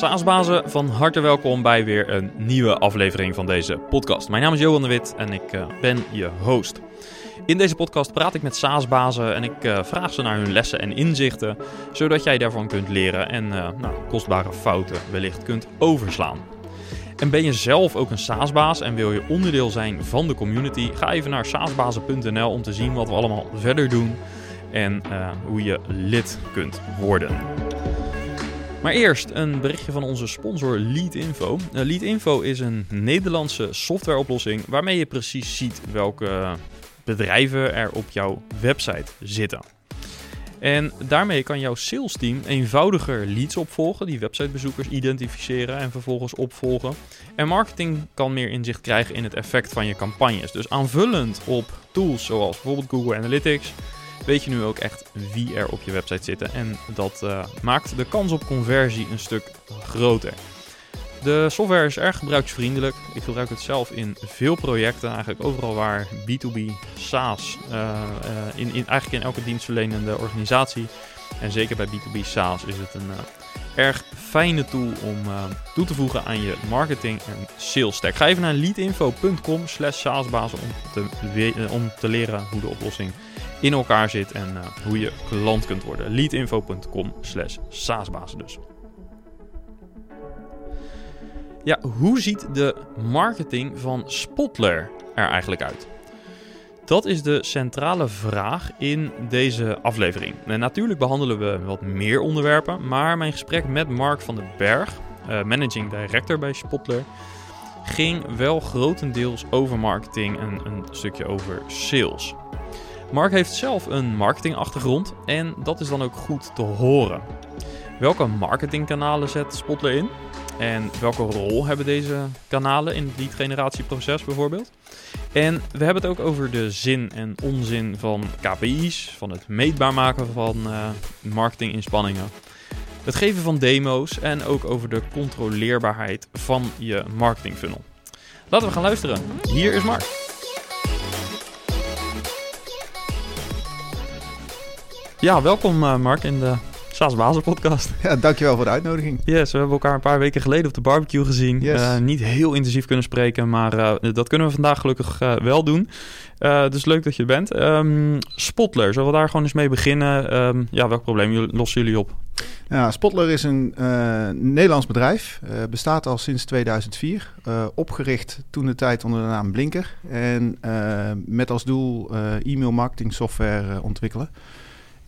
SaaS-bazen, van harte welkom bij weer een nieuwe aflevering van deze podcast. Mijn naam is Johan de Wit en ik uh, ben je host. In deze podcast praat ik met SaaS-bazen en ik uh, vraag ze naar hun lessen en inzichten, zodat jij daarvan kunt leren en uh, nou, kostbare fouten wellicht kunt overslaan. En ben je zelf ook een SaaS-baas en wil je onderdeel zijn van de community? Ga even naar saasbazen.nl om te zien wat we allemaal verder doen en hoe je lid kunt worden. Maar eerst een berichtje van onze sponsor Leadinfo. Uh, Leadinfo is een Nederlandse softwareoplossing waarmee je precies ziet welke bedrijven er op jouw website zitten. En daarmee kan jouw sales team eenvoudiger leads opvolgen, die websitebezoekers identificeren en vervolgens opvolgen. En marketing kan meer inzicht krijgen in het effect van je campagnes. Dus aanvullend op tools zoals bijvoorbeeld Google Analytics, weet je nu ook echt wie er op je website zitten. En dat uh, maakt de kans op conversie een stuk groter. De software is erg gebruiksvriendelijk. Ik gebruik het zelf in veel projecten, eigenlijk overal waar B2B, SaaS, uh, uh, in, in, eigenlijk in elke dienstverlenende organisatie. En zeker bij B2B SaaS is het een erg fijne tool om toe te voegen aan je marketing en sales stack. Ga even naar leadinfo.com slash saasbazen om te, om te leren hoe de oplossing in elkaar zit en uh, hoe je klant kunt worden. Leadinfo.com slash saasbazen dus. Ja, hoe ziet de marketing van Spotler er eigenlijk uit? Dat is de centrale vraag in deze aflevering. En natuurlijk behandelen we wat meer onderwerpen, maar mijn gesprek met Mark van den Berg, uh, managing director bij Spotler, ging wel grotendeels over marketing en een stukje over sales. Mark heeft zelf een marketingachtergrond en dat is dan ook goed te horen. Welke marketingkanalen zet Spotler in? En welke rol hebben deze kanalen in het lead generatieproces bijvoorbeeld? En we hebben het ook over de zin en onzin van KPI's, van het meetbaar maken van uh, marketinginspanningen, het geven van demo's en ook over de controleerbaarheid van je marketingfunnel. Laten we gaan luisteren. Hier is Mark. Ja, welkom uh, Mark in de Saas Bazen podcast. Ja, dankjewel voor de uitnodiging. Yes, we hebben elkaar een paar weken geleden op de barbecue gezien. Yes. Uh, niet heel intensief kunnen spreken, maar uh, dat kunnen we vandaag gelukkig wel doen. dus leuk dat je er bent. Um, Spotler, zullen we daar gewoon eens mee beginnen? Um, ja, welk probleem lossen jullie op? Ja, Spotler is een Nederlands bedrijf. bestaat al sinds 2004. opgericht toen de tijd onder de naam Blinker. En met als doel e-mail marketing software ontwikkelen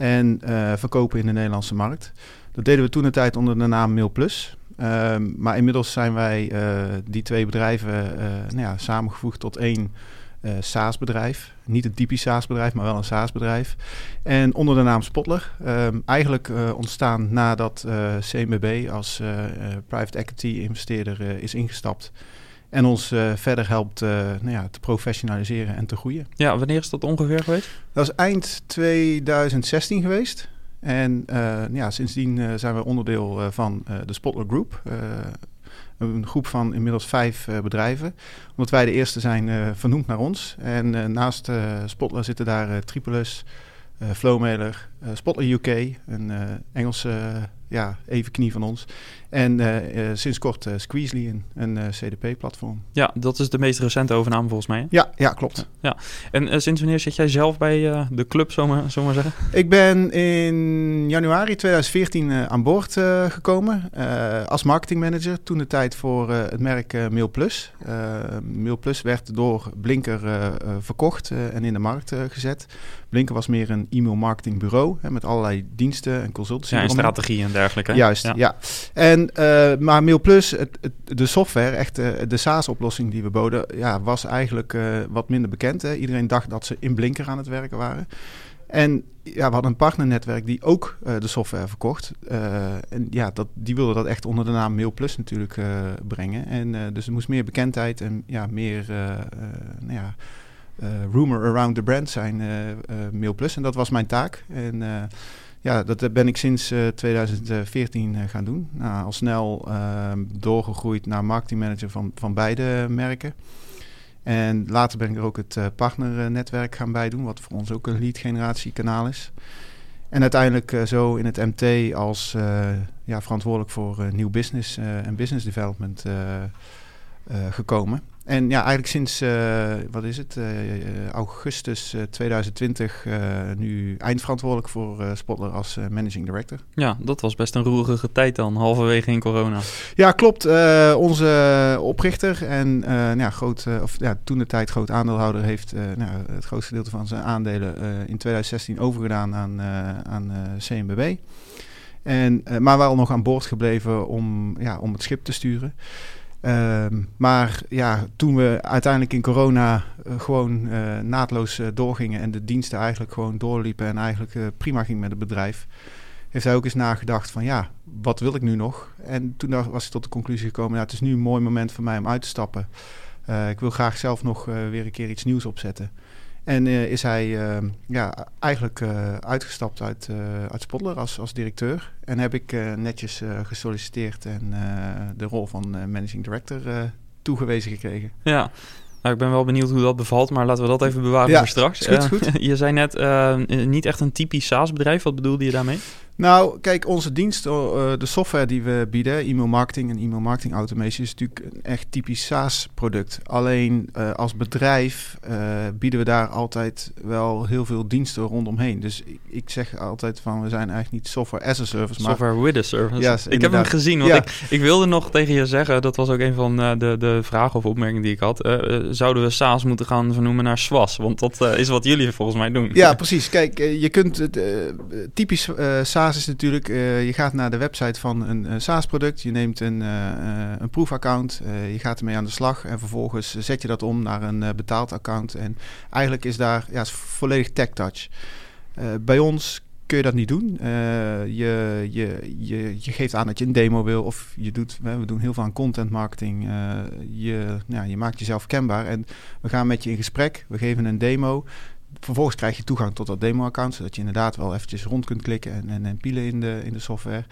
en uh, verkopen in de Nederlandse markt. Dat deden we toen de tijd onder de naam MailPlus. Uh, maar inmiddels zijn wij uh, die twee bedrijven nou ja, samengevoegd tot één SaaS-bedrijf. Niet een typisch SaaS-bedrijf, maar wel een SaaS-bedrijf. En onder de naam Spotler. Ehm, eigenlijk ontstaan nadat CMB als private equity investeerder is ingestapt en ons uh, verder helpt uh, nou ja, te professionaliseren en te groeien. Ja, wanneer is dat ongeveer geweest? Dat is eind 2016 geweest. En uh, ja, sindsdien zijn we onderdeel van de Spotler Group. een groep van inmiddels vijf bedrijven. Omdat wij de eerste zijn vernoemd naar ons. En naast Spotler zitten daar Tripolus, Flowmailer, Spotler UK, een Engelse ja, even knie van ons. En uh, uh, sinds kort uh, Squeezely, een, een CDP-platform. Ja, dat is de meest recente overname volgens mij. Hè? Ja, ja, klopt. Ja. En sinds wanneer zit jij zelf bij de club, zomaar, zomaar zeggen? Ik ben in januari 2014 aan boord gekomen als marketingmanager. Toen de tijd voor het merk MailPlus. MailPlus werd door Blinker verkocht en in de markt gezet. Blinker was meer een e-mail marketing bureau hè, met allerlei diensten en consultancy. Ja, en strategie en dergelijke. Juist, ja. ja. En, uh, maar MailPlus, het, de software, echt uh, de SaaS-oplossing die we boden, ja, was eigenlijk uh, wat minder bekend. Hè. Iedereen dacht dat ze in Blinker aan het werken waren. En ja, we hadden een partnernetwerk die ook de software verkocht. en ja, dat, die wilde dat echt onder de naam MailPlus natuurlijk brengen. En dus er moest meer bekendheid en ja, meer nou ja, rumor around the brand zijn, MailPlus. En dat was mijn taak. En ja, dat ben ik sinds uh, 2014 uh, gaan doen. Nou, al snel uh, doorgegroeid naar marketingmanager van, van beide merken. En later ben ik er ook het partnernetwerk gaan bijdoen, wat voor ons ook een lead generatiekanaal is. En uiteindelijk zo in het MT als ja, verantwoordelijk voor nieuw business en business development gekomen. En ja, eigenlijk sinds, uh, wat is het, uh, augustus 2020 nu eindverantwoordelijk voor Spotler als managing director. Ja, dat was best een roerige tijd dan, halverwege in corona. Ja, klopt. onze oprichter en nou ja, groot, of ja, toen de tijd groot aandeelhouder heeft nou, het grootste deel van zijn aandelen in 2016 overgedaan aan, aan. En, maar wel nog aan boord gebleven om, ja, om het schip te sturen. Ehm, maar ja, toen we uiteindelijk in corona uh, gewoon uh, naadloos uh, doorgingen en de diensten eigenlijk gewoon doorliepen en eigenlijk prima ging met het bedrijf, heeft hij ook eens nagedacht van ja, wat wil ik nu nog? En toen was hij tot de conclusie gekomen, ja, het is nu een mooi moment voor mij om uit te stappen. ik wil graag zelf nog weer een keer iets nieuws opzetten. En uh, is hij uh, ja, eigenlijk uh, uitgestapt uit, uit Spotler als, als directeur. En heb ik netjes gesolliciteerd en de rol van managing director toegewezen gekregen. Ja, nou, ik ben wel benieuwd hoe dat bevalt, maar laten we dat even bewaren ja, voor straks. Goed, goed. je zei net, niet echt een typisch SaaS-bedrijf. Wat bedoelde je daarmee? Nou, kijk, onze dienst, uh, de software die we bieden, e-mail marketing en e-mail marketing automation, is natuurlijk een echt typisch SaaS-product. Alleen uh, als bedrijf uh, bieden we daar altijd wel heel veel diensten rondomheen. Dus ik, zeg altijd van, we zijn eigenlijk niet software as a service, maar... Software with a service. Yes, ik heb hem gezien, want ja. ik, ik, wilde nog tegen je zeggen, dat was ook een van de, de vragen of opmerkingen die ik had. zouden we SaaS moeten gaan vernoemen naar SWAS? Want dat is wat jullie volgens mij doen. Ja, precies. Kijk, je kunt het typisch SaaS is natuurlijk, uh, je gaat naar de website van een uh, SaaS-product, je neemt een, uh, een proefaccount, je gaat ermee aan de slag en vervolgens zet je dat om naar een betaald account. En eigenlijk is daar ja, is volledig tech-touch. bij ons kun je dat niet doen. je, je, je, je geeft aan dat je een demo wil of je doet, we doen heel veel aan content marketing. je, nou, je maakt jezelf kenbaar en we gaan met je in gesprek, we geven een demo vervolgens krijg je toegang tot dat demo-account, zodat je inderdaad wel eventjes rond kunt klikken en, en, en pielen in de, in de software.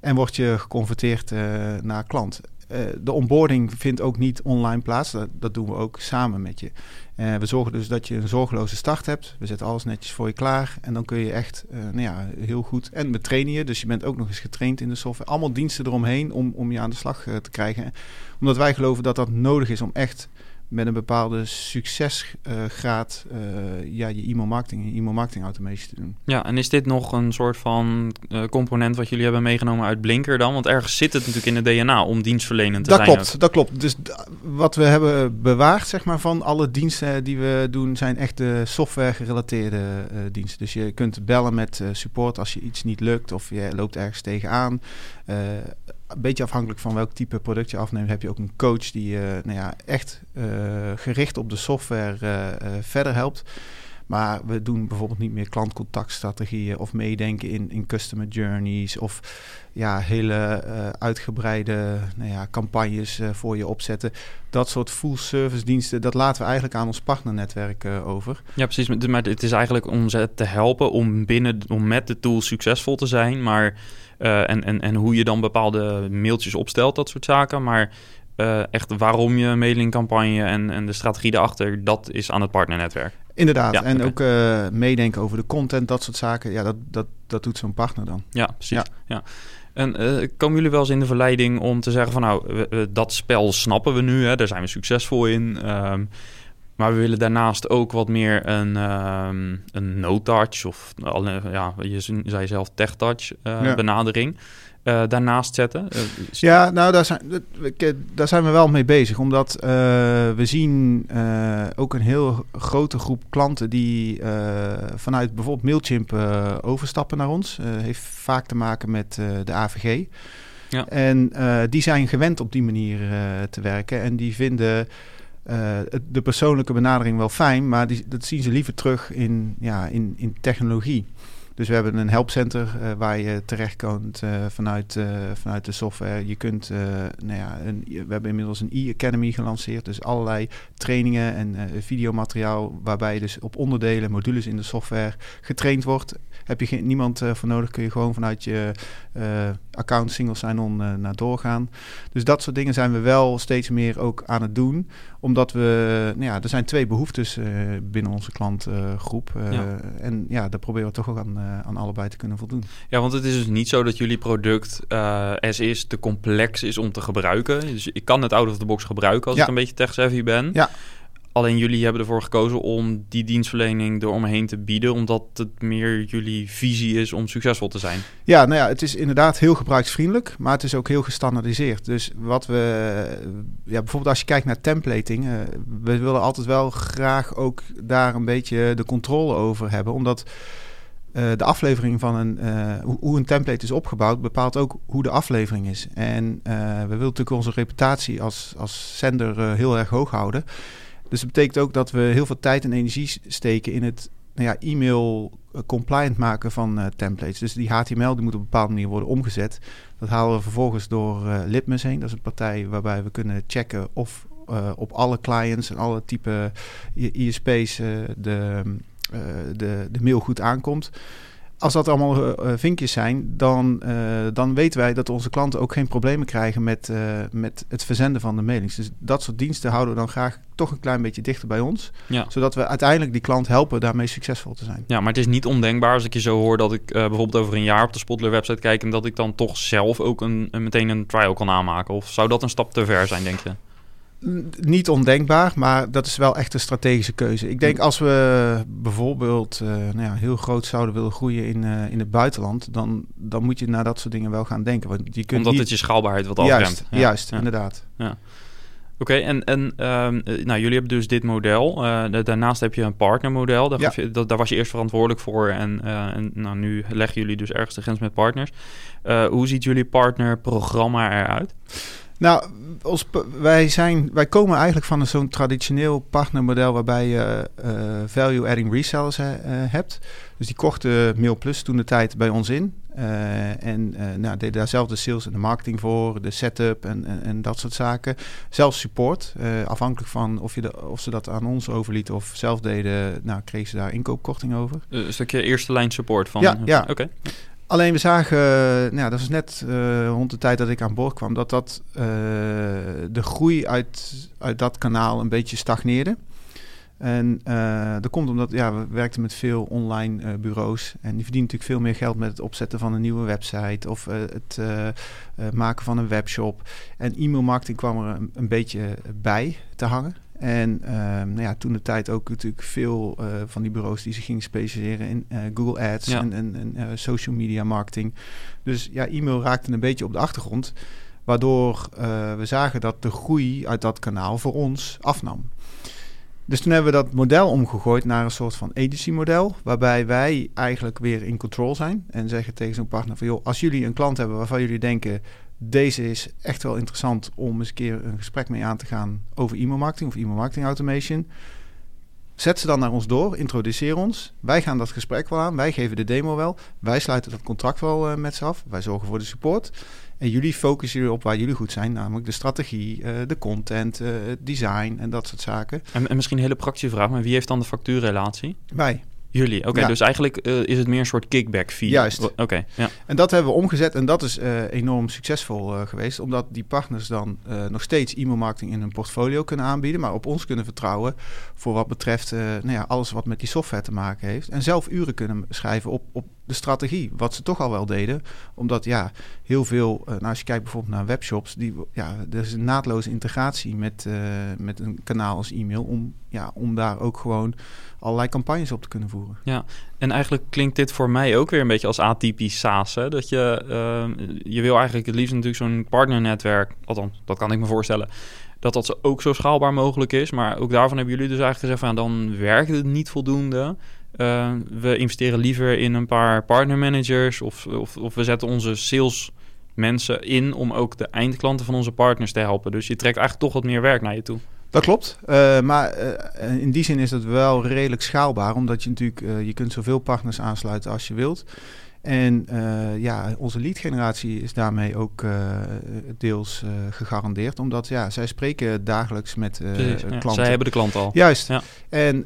En word je geconverteerd uh, naar klant. Uh, de onboarding vindt ook niet online plaats. Dat, doen we ook samen met je. Uh, we zorgen dus dat je een zorgeloze start hebt. We zetten alles netjes voor je klaar. En dan kun je echt nou ja, heel goed. En we trainen je. Dus je bent ook nog eens getraind in de software. Allemaal diensten eromheen om, om je aan de slag te krijgen. Omdat wij geloven dat dat nodig is om echt met een bepaalde succesgraad uh, ja, je e-mail marketing en e-mail marketing automation te doen. Ja, en is dit nog een soort van uh, component wat jullie hebben meegenomen uit Blinker dan? Want ergens zit het natuurlijk in de DNA om dienstverlenend te dat zijn. Klopt, dat klopt. Dus wat we hebben bewaard, zeg maar, van alle diensten die we doen, zijn echt de software gerelateerde uh, diensten. Dus je kunt bellen met support als je iets niet lukt of je loopt ergens tegenaan een beetje afhankelijk van welk type product je afneemt, heb je ook een coach die je nou ja, echt uh, gericht op de software uh, verder helpt. Maar we doen bijvoorbeeld niet meer klantcontactstrategieën of meedenken in, in customer journeys of ja, hele uh, uitgebreide nou ja, campagnes uh, voor je opzetten. Dat soort full service diensten, dat laten we eigenlijk aan ons partnernetwerk uh, over. Ja, precies. Maar het is eigenlijk om ze te helpen om binnen, om met de tool succesvol te zijn. Maar en, en, en hoe je dan bepaalde mailtjes opstelt, dat soort zaken. Maar echt waarom je mailingcampagne en, en de strategie erachter, dat is aan het partnernetwerk. Inderdaad, ja, en okay. ook uh, meedenken over de content, dat soort zaken. Ja, dat, dat, dat doet zo'n partner dan. Ja, precies. Ja. ja. En uh, komen jullie wel eens in de verleiding om te zeggen van nou, we, we, dat spel snappen we nu, hè, daar zijn we succesvol in. Um, maar we willen daarnaast ook wat meer een, um, een no-touch of ja, je zei zelf tech-touch uh, ja. benadering. Uh, daarnaast zetten? Uh, ja, nou, daar zijn, daar zijn we wel mee bezig. Omdat uh, we zien ook een heel grote groep klanten die vanuit bijvoorbeeld Mailchimp overstappen naar ons. heeft vaak te maken met de AVG. Ja. En die zijn gewend op die manier te werken. En die vinden de persoonlijke benadering wel fijn, maar die, dat zien ze liever terug in, ja, in, in technologie. Dus we hebben een helpcenter uh, waar je terecht kunt uh, vanuit, vanuit de software. Je kunt, nou ja, een, we hebben inmiddels een e-academy gelanceerd. Dus allerlei trainingen en videomateriaal waarbij je dus op onderdelen, modules in de software getraind wordt. Heb je geen, niemand voor nodig, kun je gewoon vanuit je account single sign-on naar doorgaan. Dus dat soort dingen zijn we wel steeds meer ook aan het doen. Omdat we, nou ja, er zijn twee behoeftes binnen onze klantgroep. En ja, daar proberen we toch ook aan, aan allebei te kunnen voldoen. Ja, want het is dus niet zo dat jullie product as is te complex is om te gebruiken. Dus ik kan het out of the box gebruiken als ik een beetje tech-savvy ben. Ja. Alleen jullie hebben ervoor gekozen om die dienstverlening eromheen te bieden, omdat het meer jullie visie is om succesvol te zijn. Ja, nou ja, het is inderdaad heel gebruiksvriendelijk, maar het is ook heel gestandardiseerd. Dus wat we, ja, bijvoorbeeld als je kijkt naar templating, uh, we willen altijd wel graag ook daar een beetje de controle over hebben, omdat uh, de aflevering van een, uh, hoe een template is opgebouwd, bepaalt ook hoe de aflevering is. En we willen natuurlijk onze reputatie als, als zender heel erg hoog houden. Dus dat betekent ook dat we heel veel tijd en energie steken in het nou ja, e-mail eh, compliant maken van templates. Dus die HTML die moet op een bepaalde manier worden omgezet. Dat halen we vervolgens door Litmus heen. Dat is een partij waarbij we kunnen checken of op alle clients en alle type ISP's de, de, de mail goed aankomt als dat allemaal uh, vinkjes zijn, dan, dan weten wij dat onze klanten ook geen problemen krijgen met, met het verzenden van de mailings. Dus dat soort diensten houden we dan graag toch een klein beetje dichter bij ons. Ja. Zodat we uiteindelijk die klant helpen daarmee succesvol te zijn. Ja, maar het is niet ondenkbaar als ik je zo hoor dat ik bijvoorbeeld over een jaar op de Spotler website kijk en dat ik dan toch zelf ook een, een meteen een trial kan aanmaken. Of zou dat een stap te ver zijn, denk je? Niet ondenkbaar, maar dat is wel echt een strategische keuze. Ik denk als we bijvoorbeeld uh, nou ja, heel groot zouden willen groeien in, uh, in het buitenland, dan, dan moet je naar dat soort dingen wel gaan denken. Want je kunt Omdat het je schaalbaarheid wat afremt. Juist, ja. juist inderdaad. Ja. Oké, en, en um, nou, jullie hebben dus dit model. Uh, daarnaast heb je een partnermodel. Daar, ja. je, dat, daar was je eerst verantwoordelijk voor. En, uh, en nou, nu leggen jullie dus ergens de grens met partners. Uh, hoe ziet jullie partnerprogramma eruit? Nou, ons, wij, zijn, wij komen eigenlijk van zo'n traditioneel partnermodel waarbij je uh, value-adding resellers uh, hebt. Dus die kochten MailPlus toen de tijd bij ons in. Uh, en nou, deden daar zelf de sales en de marketing voor, de setup en, en, en dat soort zaken. Zelfs support, afhankelijk van of, je de, of ze dat aan ons overlieten of zelf deden, nou, kregen ze daar inkoopkorting over. Een stukje eerste lijn support van. Ja, ja. oké. Alleen we zagen, nou, dat was net uh, rond de tijd dat ik aan boord kwam, dat, dat uh, de groei uit, uit dat kanaal een beetje stagneerde. En uh, dat komt omdat ja, we werkten met veel online bureaus. En die verdienen natuurlijk veel meer geld met het opzetten van een nieuwe website of het maken van een webshop. En e-mailmarketing kwam er een beetje bij te hangen. En uh, nou ja, toen de tijd ook natuurlijk veel uh, van die bureaus die zich gingen specialiseren in uh, Google Ads ja. en, en, en uh, social media marketing. Dus ja, e-mail raakte een beetje op de achtergrond. Waardoor we zagen dat de groei uit dat kanaal voor ons afnam. Dus toen hebben we dat model omgegooid naar een soort van agency model. Waarbij wij eigenlijk weer in control zijn. En zeggen tegen zo'n partner van joh, als jullie een klant hebben waarvan jullie denken deze is echt wel interessant om eens een keer een gesprek mee aan te gaan over e-mailmarketing of e-mailmarketing automation. Zet ze dan naar ons door, introduceer ons. Wij gaan dat gesprek wel aan, wij geven de demo wel. Wij sluiten dat contract wel uh, met ze af. Wij zorgen voor de support. En jullie focussen jullie op waar jullie goed zijn, namelijk de strategie, uh, de content, uh, het design en dat soort zaken. En, en, misschien een hele praktische vraag, maar wie heeft dan de factuurrelatie? Wij. Jullie, oké. Okay, ja. Dus eigenlijk uh, is het meer een soort kickback fee. Juist. Oké, okay, ja. En dat hebben we omgezet en dat is uh, enorm succesvol uh, geweest. Omdat die partners dan nog steeds e-mailmarketing in hun portfolio kunnen aanbieden. Maar op ons kunnen vertrouwen voor wat betreft nou ja, alles wat met die software te maken heeft. En zelf uren kunnen schrijven op, op de strategie. Wat ze toch al wel deden. Omdat ja, heel veel, nou, als je kijkt bijvoorbeeld naar webshops. Die, ja, er is een naadloze integratie met, met een kanaal als e-mail. Om, ja, om daar ook gewoon allerlei campagnes op te kunnen voeren. Ja, en eigenlijk klinkt dit voor mij ook weer een beetje als atypisch SaaS. Hè? Dat je, uh, je wil eigenlijk het liefst natuurlijk zo'n partnernetwerk, althans, dat kan ik me voorstellen, dat dat ook zo schaalbaar mogelijk is. Maar ook daarvan hebben jullie dus eigenlijk gezegd van, dan werkt het niet voldoende. Uh, we investeren liever in een paar partnermanagers of, of, of we zetten onze sales mensen in om ook de eindklanten van onze partners te helpen. Dus je trekt eigenlijk toch wat meer werk naar je toe. Dat klopt, uh, maar uh, in die zin is het wel redelijk schaalbaar, omdat je natuurlijk, uh, je kunt zoveel partners aansluiten als je wilt. En ja, onze lead generatie is daarmee ook deels gegarandeerd. Omdat ja, zij spreken dagelijks met Precies, klanten. Ja, zij hebben de klant al. Juist. Ja. En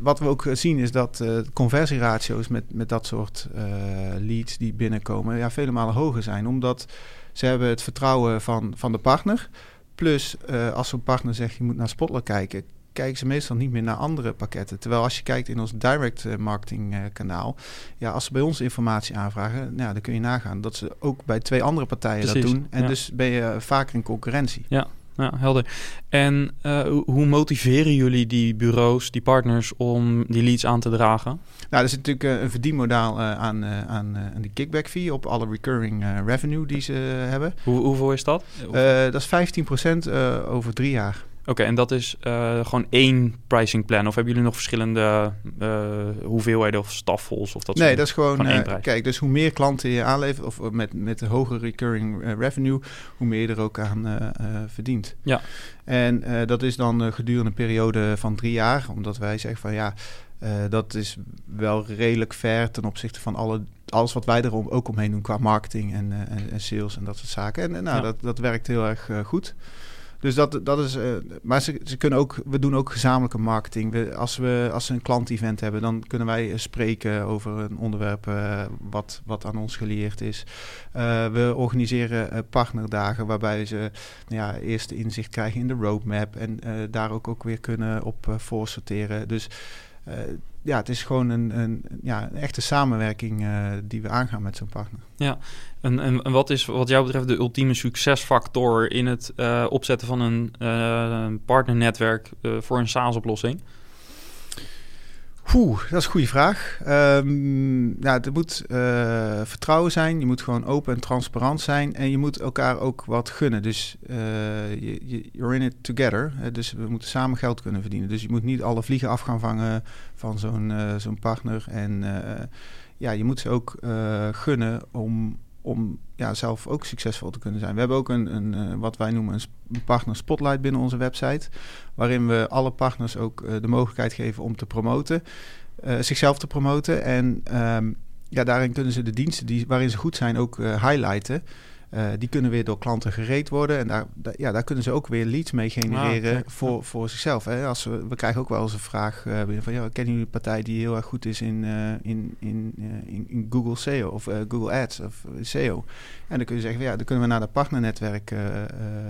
wat we ook zien is dat conversieratio's met, met dat soort leads die binnenkomen... Ja, vele malen hoger zijn. Omdat ze hebben het vertrouwen van, van de partner... Plus, als zo'n partner zegt je moet naar Spotler kijken, kijken ze meestal niet meer naar andere pakketten. Terwijl als je kijkt in ons direct uh, marketing uh, kanaal, ja, als ze bij ons informatie aanvragen, nou, dan kun je nagaan dat ze ook bij twee andere partijen Precies, dat doen. En ja. dus ben je vaker in concurrentie. Ja, ja helder. En uh, hoe motiveren jullie die bureaus, die partners, om die leads aan te dragen? Nou, er zit natuurlijk een verdienmodel aan, aan, aan die kickback fee op alle recurring revenue die ze hebben. Hoe, hoeveel is dat? dat is 15% over drie jaar. Oké, okay, en dat is uh, gewoon één pricing plan? Of hebben jullie nog verschillende uh, hoeveelheden of staffels? Of dat nee, dat is gewoon, uh, kijk, dus hoe meer klanten je aanlevert, of met, met een hogere recurring revenue, hoe meer je er ook aan verdient. Ja. En dat is dan gedurende een periode van drie jaar, omdat wij zeggen van ja, dat is wel redelijk ver ten opzichte van alle alles wat wij er ook omheen doen qua marketing en, en, en sales en dat soort zaken. En nou, ja. dat, dat werkt heel erg goed. Dus dat, dat is. Uh, maar ze, ze kunnen ook. We doen ook gezamenlijke marketing. We, als, we, als ze een klant-event hebben, dan kunnen wij spreken over een onderwerp uh, wat, wat aan ons geleerd is. We organiseren partnerdagen waarbij ze ja, eerst inzicht krijgen in de roadmap en daar ook, ook weer kunnen op voorsorteren. Dus ja, het is gewoon een, een, ja, een echte samenwerking die we aangaan met zo'n partner. Ja, en, en, wat is wat jou betreft de ultieme succesfactor in het uh, opzetten van een uh, partnernetwerk voor een SaaS-oplossing? Oeh, dat is een goede vraag. Um, nou, er moet vertrouwen zijn. Je moet gewoon open en transparant zijn. En je moet elkaar ook wat gunnen. Dus je, you're in it together. Dus we moeten samen geld kunnen verdienen. Dus je moet niet alle vliegen af gaan vangen van zo'n zo'n partner. En ja, je moet ze ook gunnen om, om ja, zelf ook succesvol te kunnen zijn. We hebben ook een, een uh, wat wij noemen een partner spotlight binnen onze website, waarin we alle partners ook uh, de mogelijkheid geven om te promoten, uh, zichzelf te promoten. En um, ja, daarin kunnen ze de diensten die, waarin ze goed zijn ook highlighten. Uh, die kunnen weer door klanten gereed worden. En daar, ja, daar kunnen ze ook weer leads mee genereren ah, okay. voor, voor zichzelf. Hè. Als we, we krijgen ook wel eens een vraag uh, van... Ja, kennen jullie een partij die heel erg goed is in, uh, in, in, in, in, Google SEO of Google Ads of SEO? En dan kun je zeggen, ja, dan kunnen we naar dat partnernetwerk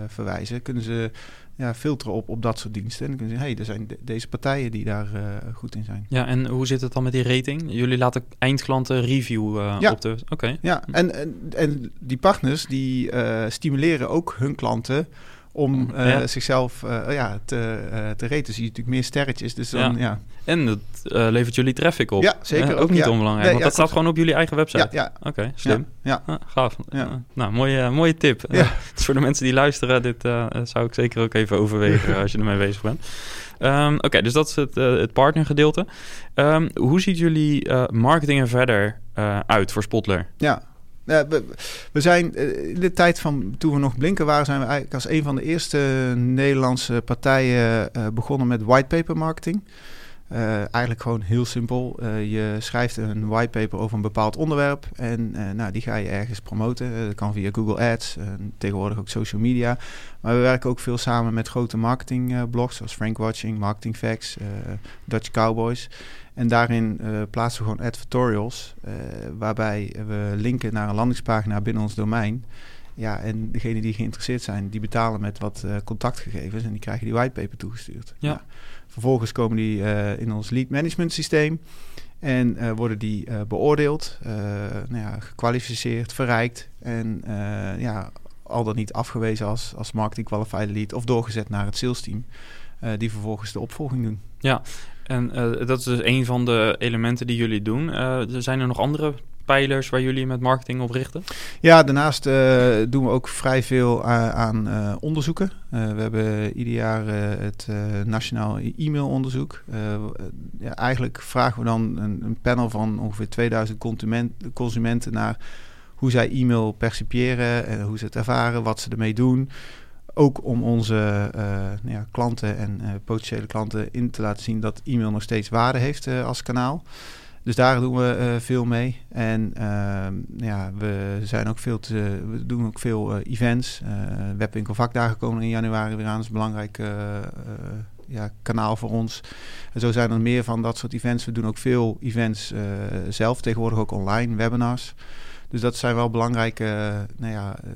verwijzen. Kunnen ze ja, filteren op, op dat soort diensten. En dan kun je zeggen, hey, er zijn de, deze partijen die daar uh, goed in zijn. Ja, en hoe zit het dan met die rating? Jullie laten eindklanten review uh, ja. op de... Oké. Okay. Ja, en, en, en die partners die uh, stimuleren ook hun klanten om uh, ja. zichzelf uh, ja, te, uh, te reten. Zie je natuurlijk meer sterretjes. Dus dan, ja. ja. En dat levert jullie traffic op. Ja, zeker. ook, niet onbelangrijk, nee, want dat staat gewoon op jullie eigen website. Ja. Oké, okay, slim. Ja, ah, gaaf. nou, mooie, mooie tip. Dus voor de mensen die luisteren, dit zou ik zeker ook even overwegen als je ermee bezig bent. Um, Oké, okay, dus dat is het, het partnergedeelte. Um, hoe ziet jullie marketing er verder uit voor Spotler? Ja, we, we, zijn in de tijd van toen we nog blinken waren, zijn we eigenlijk als een van de eerste Nederlandse partijen uh, begonnen met whitepaper marketing. Uh, eigenlijk gewoon heel simpel. Je schrijft een whitepaper over een bepaald onderwerp en nou, die ga je ergens promoten. dat kan via Google Ads, tegenwoordig ook social media. Maar we werken ook veel samen met grote marketingblogs zoals Frank Watching, Marketing Facts, Dutch Cowboys. En daarin uh, plaatsen we gewoon advertorials, uh, waarbij we linken naar een landingspagina binnen ons domein. Ja, en degenen die geïnteresseerd zijn, die betalen met wat uh, contactgegevens en die krijgen die whitepaper toegestuurd. Ja. ja. Vervolgens komen die in ons lead management systeem en worden die beoordeeld, nou ja, gekwalificeerd, verrijkt en ja, al dan niet afgewezen als, als marketing qualified lead of doorgezet naar het sales team, die vervolgens de opvolging doen. Ja, en uh, dat is dus een van de elementen die jullie doen. Uh, zijn er nog andere pijlers waar jullie met marketing op richten? Ja, daarnaast uh, doen we ook vrij veel aan onderzoeken. we hebben ieder jaar het Nationaal e-mailonderzoek. ja, eigenlijk vragen we dan een, een, panel van ongeveer 2000 consumenten naar hoe zij e-mail percipiëren en hoe ze het ervaren, wat ze ermee doen ook om onze uh, nou ja, klanten en uh, potentiële klanten in te laten zien dat e-mail nog steeds waarde heeft uh, als kanaal. Dus daar doen we veel mee. En ehm, ja, we zijn ook veel te, we doen ook veel events. Webwinkel vakdagen komen in januari weer aan. Dat is een belangrijk ja, kanaal voor ons. En zo zijn er meer van dat soort events. We doen ook veel events zelf, tegenwoordig ook online, webinars. Dus dat zijn wel belangrijke nou ja, uh,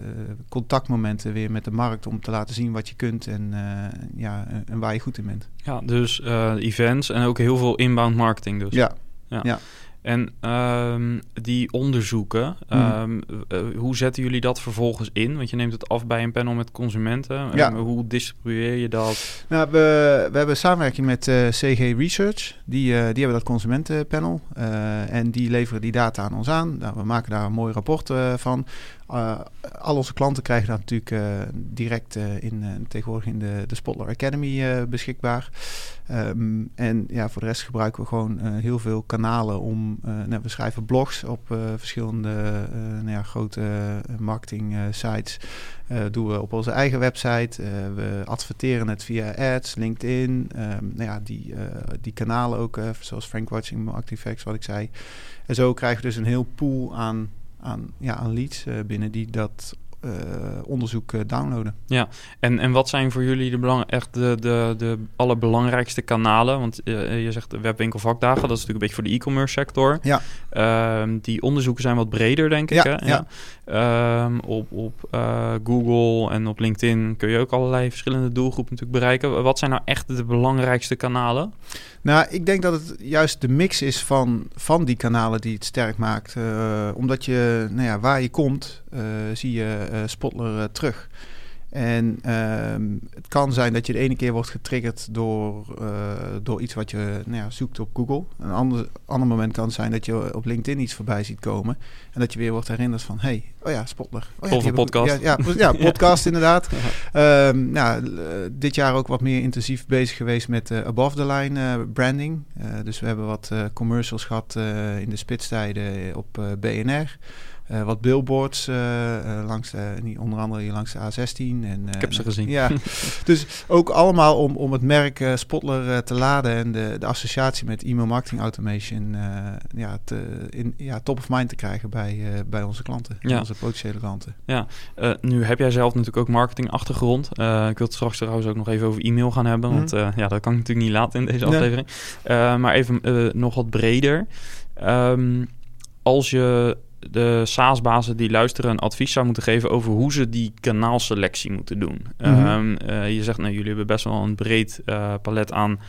contactmomenten weer met de markt om te laten zien wat je kunt en, uh, ja, en waar je goed in bent. Ja, dus events en ook heel veel inbound marketing dus. Ja, ja. ja. En um, die onderzoeken, um, uh, hoe zetten jullie dat vervolgens in? Want je neemt het af bij een panel met consumenten. Ja. Um, hoe distribueer je dat? Nou, we, we hebben samenwerking met uh, CG Research. Die, uh, die hebben dat consumentenpanel. en die leveren die data aan ons aan. Nou, we maken daar een mooi rapport van. Uh, al onze klanten krijgen dat natuurlijk uh, direct uh, in, tegenwoordig in de, de Spotler Academy beschikbaar. Um, en ja, voor de rest gebruiken we gewoon heel veel kanalen om. Nou, we schrijven blogs op verschillende nou ja, grote marketing sites. doen we op onze eigen website. we adverteren het via ads, LinkedIn. Um, nou ja, die, die kanalen ook, zoals Frank Watching, Marketing Facts, wat ik zei. En zo krijgen we dus een heel pool aan aan, ja, aan leads uh, binnen die dat uh, onderzoek uh, downloaden. Ja, en, en wat zijn voor jullie de belang, echt de, de, de allerbelangrijkste kanalen? Want uh, je zegt de webwinkel vakdagen, dat is natuurlijk een beetje voor de e-commerce sector. Ja. Ehm, die onderzoeken zijn wat breder, denk ik. Ja, hè? ja. Um, op op Google en op LinkedIn kun je ook allerlei verschillende doelgroepen natuurlijk bereiken. Wat zijn nou echt de belangrijkste kanalen? Nou, ik denk dat het juist de mix is van, van die kanalen die het sterk maakt. Uh, omdat je, nou ja, waar je komt, uh, zie je Spotler terug. En ehm, het kan zijn dat je de ene keer wordt getriggerd door, uh, door iets wat je nou ja, zoekt op Google. Een ander, ander moment kan zijn dat je op LinkedIn iets voorbij ziet komen. En dat je weer wordt herinnerd van, hey, oh ja, Spotler. Oh ja, of podcast. Ja, ja, ja, podcast inderdaad. Um, nou, dit jaar ook wat meer intensief bezig geweest met uh, above the line branding. dus we hebben wat commercials gehad in de spitstijden op BNR. Uh, wat billboards uh, uh, langs de, onder andere hier langs de A16. En, Ik heb ze gezien. Ja, dus ook allemaal om, om het merk Spotler te laden en de, de associatie met e-mail marketing automation ja, te, in, ja, top of mind te krijgen bij, bij onze klanten, ja. onze potentiële klanten. Ja, nu heb jij zelf natuurlijk ook marketing achtergrond. ik wil het straks trouwens ook nog even over e-mail gaan hebben, mm -hmm. want ja, dat kan ik natuurlijk niet laten in deze aflevering. Nee. maar even nog wat breder. Um, als je de SaaS-bazen die luisteren een advies zou moeten geven over hoe ze die kanaalselectie moeten doen. Mm -hmm. um, uh, je zegt, nou, jullie hebben best wel een breed uh, palet aan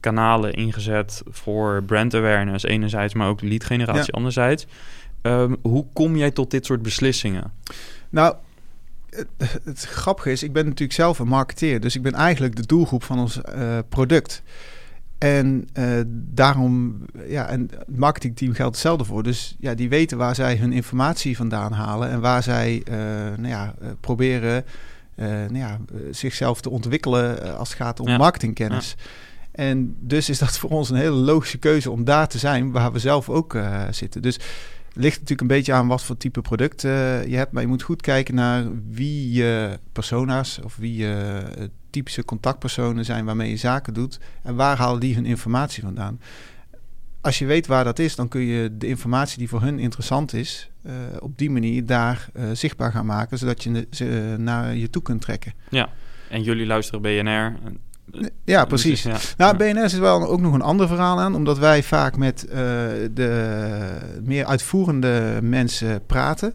kanalen ingezet voor brand awareness enerzijds, maar ook lead generatie ja. anderzijds. Um, hoe kom jij tot dit soort beslissingen? Nou, het, het, grappige is, ik ben natuurlijk zelf een marketeer, dus ik ben eigenlijk de doelgroep van ons uh, product. En uh, daarom, ja, en het marketingteam geldt hetzelfde voor. Dus ja, die weten waar zij hun informatie vandaan halen en waar zij uh, nou ja, uh, proberen nou ja, zichzelf te ontwikkelen als het gaat om ja. marketingkennis. Ja. En dus is dat voor ons een hele logische keuze om daar te zijn waar we zelf ook zitten. Dus het ligt natuurlijk een beetje aan wat voor type product je hebt. Maar je moet goed kijken naar wie je persona's of wie je typische contactpersonen zijn waarmee je zaken doet. En waar halen die hun informatie vandaan? Als je weet waar dat is, dan kun je de informatie die voor hun interessant is, uh, op die manier daar uh, zichtbaar gaan maken, zodat je ze naar je toe kunt trekken. Ja, en jullie luisteren BNR. Ja, precies. Dus, ja. Nou, BNR is wel ook nog een ander verhaal aan, omdat wij vaak met uh, de meer uitvoerende mensen praten.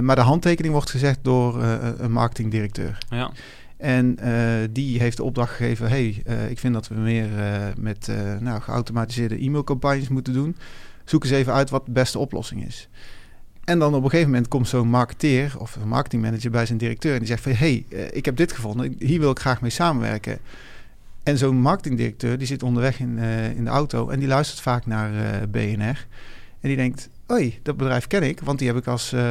maar de handtekening wordt gezegd door een marketingdirecteur. Ja. En uh, die heeft de opdracht gegeven: hey, uh, ik vind dat we meer uh, met nou, geautomatiseerde e-mailcampagnes moeten doen. Zoek eens even uit wat de beste oplossing is. En dan op een gegeven moment komt zo'n marketeer of een marketingmanager bij zijn directeur en die zegt van hey, ik heb dit gevonden, hier wil ik graag mee samenwerken. En zo'n marketingdirecteur die zit onderweg in, in de auto en die luistert vaak naar BNR. En die denkt, Oei, dat bedrijf ken ik, want die heb ik als uh,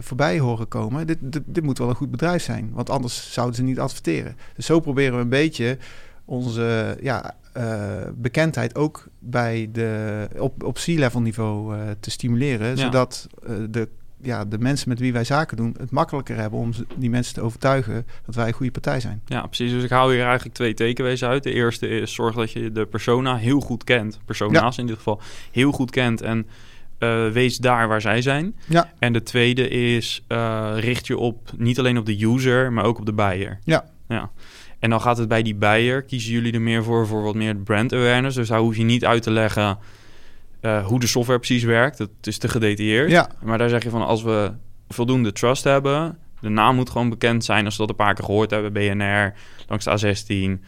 voorbij horen komen. Dit, dit, dit, moet wel een goed bedrijf zijn, want anders zouden ze niet adverteren. Dus zo proberen we een beetje onze ja, uh, bekendheid ook bij de, op, op C-level niveau te stimuleren, ja. zodat de ja, de mensen met wie wij zaken doen het makkelijker hebben om die mensen te overtuigen dat wij een goede partij zijn. Ja, precies. Dus ik hou hier eigenlijk twee tekenwezen uit. De eerste is zorg dat je de persona heel goed kent. Persona's in dit geval heel goed kent en uh, wees daar waar zij zijn. Ja. En de tweede is uh, richt je op niet alleen op de user, maar ook op de buyer. Ja. ja. En dan gaat het bij die buyer, kiezen jullie er meer voor voor wat meer brand awareness. Dus daar hoef je niet uit te leggen uh, hoe de software precies werkt. Dat is te gedetailleerd. Ja. Maar daar zeg je van als we voldoende trust hebben, de naam moet gewoon bekend zijn als we dat een paar keer gehoord hebben, BNR, langs de A16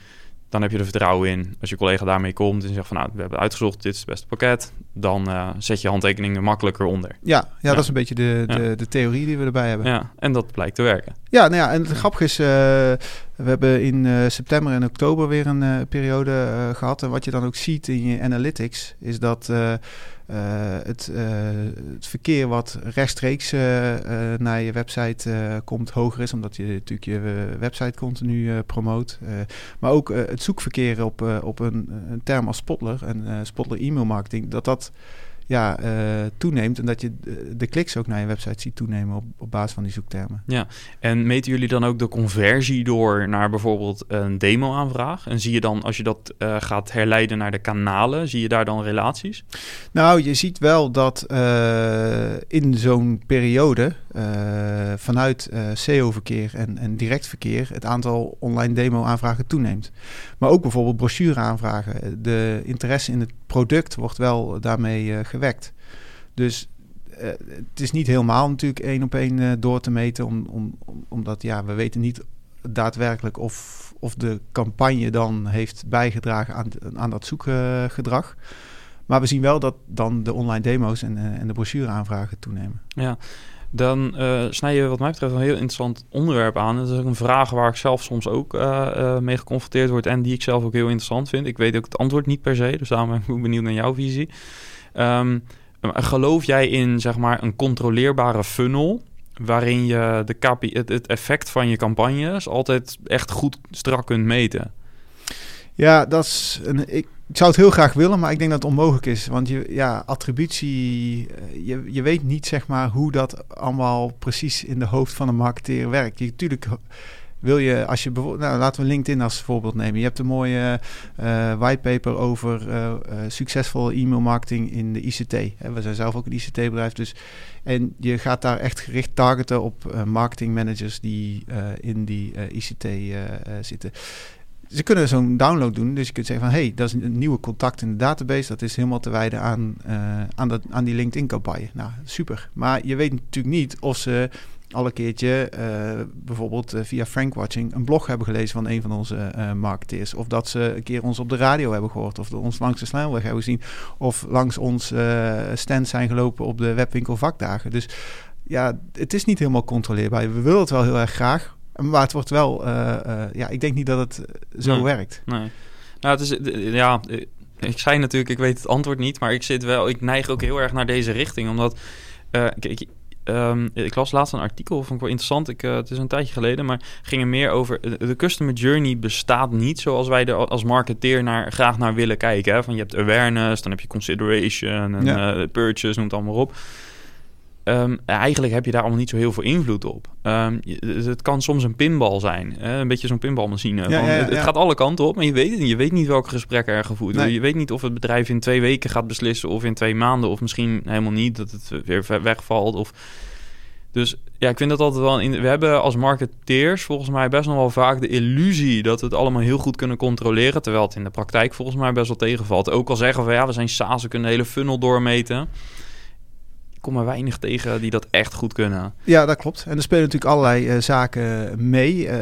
dan heb je er vertrouwen in. Als je collega daarmee komt en zegt van nou, we hebben uitgezocht, dit is het beste pakket, dan uh, zet je handtekeningen makkelijker onder. Ja, ja, ja. dat is een beetje de, de, ja. de, theorie die we erbij hebben. Ja, en dat blijkt te werken. Ja, nou ja, en het grappige is, uh, we hebben in uh, september en oktober weer een periode gehad. En wat je dan ook ziet in je analytics, is dat het, uh, het, verkeer wat rechtstreeks uh, naar je website komt hoger is, omdat je natuurlijk je website continu promoot. maar ook het zoekverkeer op, op een, een, term als Spotler en Spotler e-mail marketing, dat dat ja, uh, toeneemt en dat je de kliks ook naar je website ziet toenemen op, op basis van die zoektermen. Ja, en meten jullie dan ook de conversie door naar bijvoorbeeld een demo-aanvraag? En zie je dan, als je dat uh, gaat herleiden naar de kanalen, zie je daar dan relaties? Nou, je ziet wel dat uh, in zo'n periode vanuit SEO-verkeer en, en direct verkeer het aantal online demo-aanvragen toeneemt. Maar ook bijvoorbeeld brochure-aanvragen. De interesse in het product wordt wel daarmee uh, gewekt. Dus het is niet helemaal natuurlijk één op één door te meten, om, om, omdat ja, we weten niet daadwerkelijk of, of de campagne dan heeft bijgedragen aan, aan dat zoekgedrag. Maar we zien wel dat dan de online demo's en, en de brochure-aanvragen toenemen. Ja, dan uh, snij je wat mij betreft een heel interessant onderwerp aan. Dat is ook een vraag waar ik zelf soms ook uh, uh, mee geconfronteerd word en die ik zelf ook heel interessant vind. Ik weet ook het antwoord niet per se, dus daarom ben ik benieuwd naar jouw visie. Um, geloof jij in zeg maar een controleerbare funnel waarin je de KPI, het, het effect van je campagnes altijd echt goed strak kunt meten? Ja, dat is een, ik, ik zou het heel graag willen, maar ik denk dat het onmogelijk is. Want je, ja, attributie, je, je weet niet zeg maar hoe dat allemaal precies in de hoofd van een marketeer werkt. Je, natuurlijk wil je, als je bijvoorbeeld, nou, laten we LinkedIn als voorbeeld nemen. Je hebt een mooie uh, whitepaper over uh, uh, succesvol e-mail marketing in de ICT. We zijn zelf ook een ICT-bedrijf, dus en je gaat daar echt gericht targeten op marketing managers die in die ICT zitten ze kunnen zo'n download doen. Dus je kunt zeggen van... hey, dat is een nieuwe contact in de database. Dat is helemaal te wijden aan, uh, aan, dat, aan die LinkedIn-campagne. Nou, super. Maar je weet natuurlijk niet of ze al een keertje... Uh, bijvoorbeeld uh, via Frankwatching... een blog hebben gelezen van een van onze marketeers. Of dat ze een keer ons op de radio hebben gehoord. Of ons langs de snelweg hebben gezien. Of langs ons stand zijn gelopen op de webwinkel vakdagen. Dus ja, het is niet helemaal controleerbaar. We willen het wel heel erg graag... Maar het wordt wel, uh, uh, ja, ik denk niet dat het zo nee. werkt. Nee. Nou, het is, ja, ik zei natuurlijk, ik weet het antwoord niet, maar ik zit wel, ik neig ook heel erg naar deze richting, omdat ik, um, ik las laatst een artikel, vond ik wel interessant. Ik, uh, het is een tijdje geleden, maar ging er meer over. De customer journey bestaat niet zoals wij er als marketeer naar, graag naar willen kijken. Hè? Van je hebt awareness, dan heb je consideration en ja. uh, purchase, noem het allemaal op. Um, eigenlijk heb je daar allemaal niet zo heel veel invloed op. Um, het kan soms een pinbal zijn. Hè? Een beetje zo'n pinbalmachine. Ja, van, ja, ja, het, het, gaat alle kanten op, maar je weet het niet. Je weet niet welke gesprekken er gevoerd worden. Nee. Je weet niet of het bedrijf in twee weken gaat beslissen... of in twee maanden, of misschien helemaal niet... dat het weer wegvalt. Of... Dus ja, ik vind dat altijd wel... In... We hebben als marketeers volgens mij best nog wel vaak de illusie... dat we het allemaal heel goed kunnen controleren... terwijl het in de praktijk volgens mij best wel tegenvalt. Ook al zeggen we, ja, we zijn SaaS, we kunnen de hele funnel doormeten kom er weinig tegen die dat echt goed kunnen. Ja, dat klopt. En er spelen natuurlijk allerlei uh, zaken mee. Uh,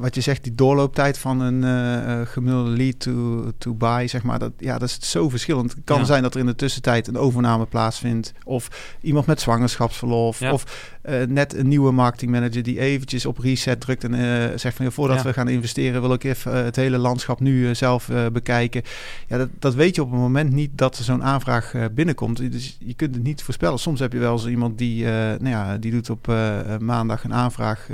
wat je zegt, die doorlooptijd van een uh, gemiddelde lead to, to buy, zeg maar, dat, ja, dat is zo verschillend. Het kan ja. zijn dat er in de tussentijd een overname plaatsvindt. Of iemand met zwangerschapsverlof. Ja. Of net een nieuwe marketingmanager die eventjes op reset drukt en zegt van ja, voordat ja. we gaan investeren wil ik even het hele landschap nu zelf bekijken. Ja, dat, dat weet je op het moment niet dat er zo'n aanvraag binnenkomt. Dus je kunt het niet voorspellen. Soms heb je wel eens iemand die, nou ja, die doet op maandag een aanvraag.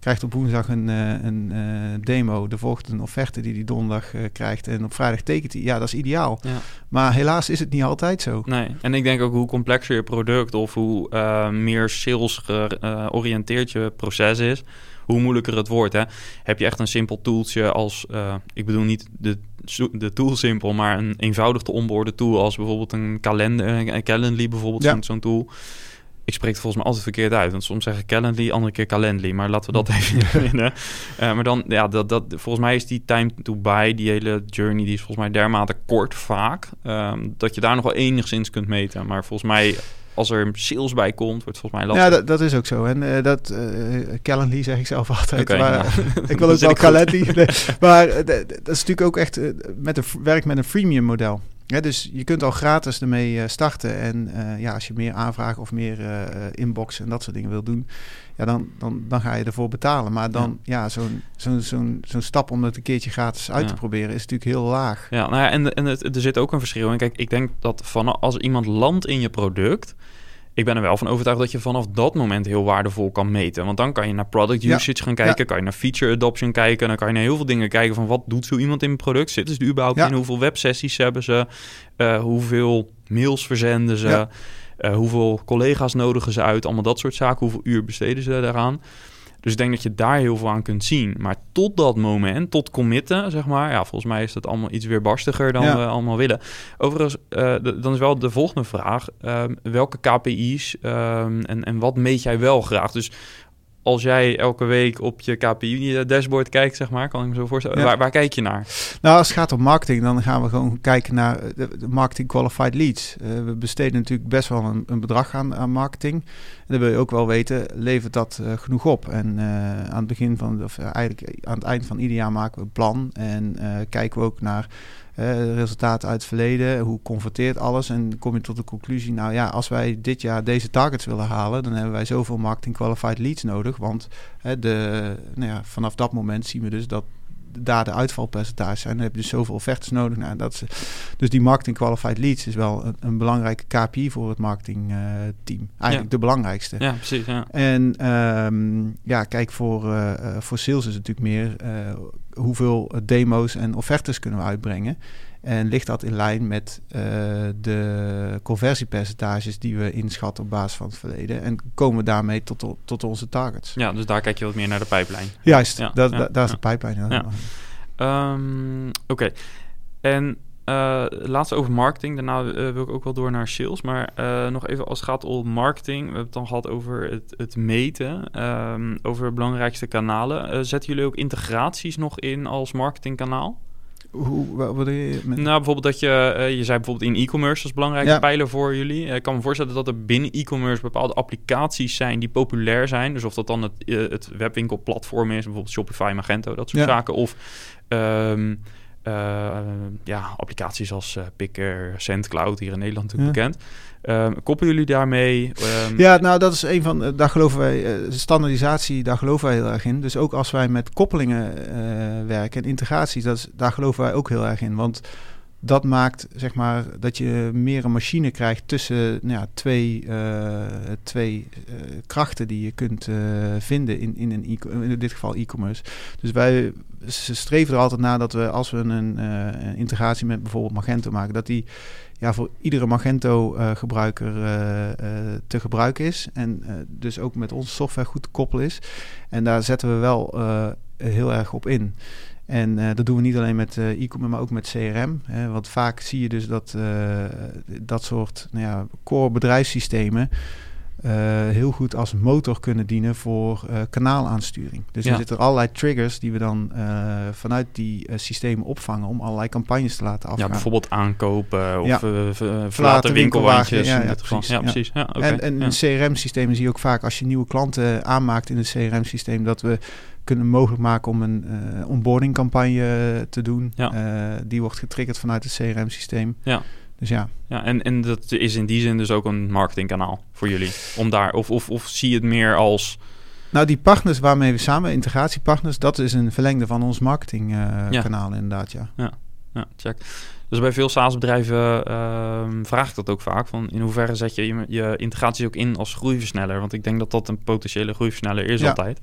Krijgt op woensdag een, uh, een uh, demo, de volgt een offerte die hij donderdag uh, krijgt en op vrijdag tekent hij. Ja, dat is ideaal. Ja. Maar helaas is het niet altijd zo. Nee, en ik denk ook hoe complexer je product of hoe meer sales georiënteerd je proces is, hoe moeilijker het wordt. Hè? Heb je echt een simpel tooltje als, ik bedoel niet de, de tool simpel, maar een eenvoudig te onboorden tool als bijvoorbeeld een kalender, een Calendly bijvoorbeeld, ja. zo'n tool ik spreek het volgens mij altijd verkeerd uit. Want soms zeggen Calendly, andere keer Calendly. Maar laten we dat even vinden. Uh, maar dan, ja, dat, dat, volgens mij is die time to buy, die hele journey, die is volgens mij dermate kort vaak. Um, dat je daar nog wel enigszins kunt meten. Maar volgens mij als er sales bij komt, wordt volgens mij lastig. Ja, dat, dat is ook zo. En uh, dat uh, Calendly zeg ik zelf altijd. Okay, maar, ik wil ook wel Calendly. maar dat is natuurlijk ook echt met een werk met een freemium model. Ja, dus je kunt al gratis ermee starten. En ja, als je meer aanvragen of meer uh, inbox en dat soort dingen wil doen, ja, dan, dan, dan ga je ervoor betalen. Maar dan, ja, ja zo'n zo'n zo'n zo'n stap om het een keertje gratis uit te proberen, is natuurlijk heel laag. Ja, nou ja, en, en het, er zit ook een verschil in. Kijk, ik denk dat van als iemand landt in je product, ik ben er wel van overtuigd dat je vanaf dat moment heel waardevol kan meten. Want dan kan je naar product usage gaan kijken, kan je naar feature adoption kijken, dan kan je naar heel veel dingen kijken van wat doet zo iemand in een product? Zitten ze er überhaupt in? Hoeveel websessies hebben ze? Uh, hoeveel mails verzenden ze? Uh, hoeveel collega's nodigen ze uit? Allemaal dat soort zaken. Hoeveel uur besteden ze daaraan? Dus ik denk dat je daar heel veel aan kunt zien. Maar tot dat moment, tot committen, zeg maar. Ja, volgens mij is dat allemaal iets weerbarstiger dan we allemaal willen. Overigens, uh, dan is wel de volgende vraag. Uh, welke KPI's ehm, en, en wat meet jij wel graag? Dus als jij elke week op je KPI-dashboard kijkt, zeg maar, kan ik me zo voorstellen. Waar, waar, kijk je naar? Nou, als het gaat om marketing, dan gaan we gewoon kijken naar de, marketing qualified leads. Uh, we besteden natuurlijk best wel een, een bedrag aan, aan, marketing. En dan wil je ook wel weten, levert dat uh, genoeg op? En uh, aan het begin van, of eigenlijk aan het eind van ieder jaar maken we een plan en kijken we ook naar uh, resultaten uit het verleden, hoe converteert alles? En kom je tot de conclusie, nou ja, als wij dit jaar deze targets willen halen, dan hebben wij zoveel marketing qualified leads nodig, want de, nou ja, vanaf dat moment zien we dus dat daar de uitvalpercentages zijn. Dan heb je dus zoveel offertes nodig. Nou, dat is, dus die marketing qualified leads is wel een, een belangrijke KPI voor het marketingteam. Uh, Eigenlijk de belangrijkste. Ja, precies. Ja. En um, ja, kijk, voor, uh, voor sales is het natuurlijk meer uh, hoeveel demo's en offertes kunnen we uitbrengen. En ligt dat in lijn met uh, de conversiepercentages die we inschatten op basis van het verleden? En komen we daarmee tot, tot onze targets? Ja, dus daar kijk je wat meer naar de pijplijn. Juist, ja, dat, ja, daar is de pijplijn. Um, Oké. En uh, laatste over marketing. Daarna uh, wil ik ook wel door naar sales. Maar uh, nog even als het gaat om marketing. We hebben het dan gehad over het, het meten. Um, over de belangrijkste kanalen. zetten jullie ook integraties nog in als marketingkanaal? Hoe, wat je met... Nou, bijvoorbeeld dat je, uh, je zei bijvoorbeeld in e-commerce als belangrijke ja. pijler voor jullie. Uh, ik kan me voorstellen dat er binnen e-commerce bepaalde applicaties zijn die populair zijn. Dus of dat dan het, uh, het webwinkelplatform is, bijvoorbeeld Shopify, Magento, dat soort ja. zaken. Of um, ja, applicaties als Picker, SendCloud, hier in Nederland natuurlijk ja. bekend. Um, koppelen jullie daarmee? Um... Ja, nou dat is een van, daar geloven wij, uh, standaardisatie, daar geloven wij heel erg in. Dus ook als wij met koppelingen uh, werken en integraties, dat is, daar geloven wij ook heel erg in. Want dat maakt zeg maar dat je meer een machine krijgt tussen nou ja, twee, twee krachten die je kunt vinden in, in, een in dit geval e-commerce. Dus wij streven er altijd naar dat we als we een, een integratie met bijvoorbeeld Magento maken, dat die ja, voor iedere Magento-gebruiker te gebruiken is. En dus ook met onze software goed te koppelen is. En daar zetten we wel heel erg op in. En dat doen we niet alleen met e-commerce, maar ook met CRM. Hè, want vaak zie je dus dat dat soort nou ja, core bedrijfssystemen heel goed als motor kunnen dienen voor kanaalaansturing. Dus ja. er zitten allerlei triggers die we dan vanuit die systemen opvangen om allerlei campagnes te laten afgaan. Ja, bijvoorbeeld aankopen of ja. verlaten winkelwandjes. Ja, ja, precies. Ja, precies. Ja. Okay. En, en in CRM-systemen zie je ook vaak als je nieuwe klanten aanmaakt in het CRM-systeem dat we kunnen mogelijk maken om een uh, onboarding campagne te doen. Ja. Uh, die wordt getriggerd vanuit het CRM-systeem. Ja. Dus ja. Ja, en, en dat is in die zin dus ook een marketingkanaal voor jullie. Om daar, of, of, of zie je het meer als. Nou, die partners waarmee we samen, integratiepartners, dat is een verlengde van ons marketingkanaal, uh, ja. inderdaad, ja. Ja, ja check. Dus bij veel SaaS-bedrijven uh, vraag ik dat ook vaak. Van in hoeverre zet je je, je integraties ook in als groeiversneller? Want ik denk dat dat een potentiële groeiversneller is ja. altijd.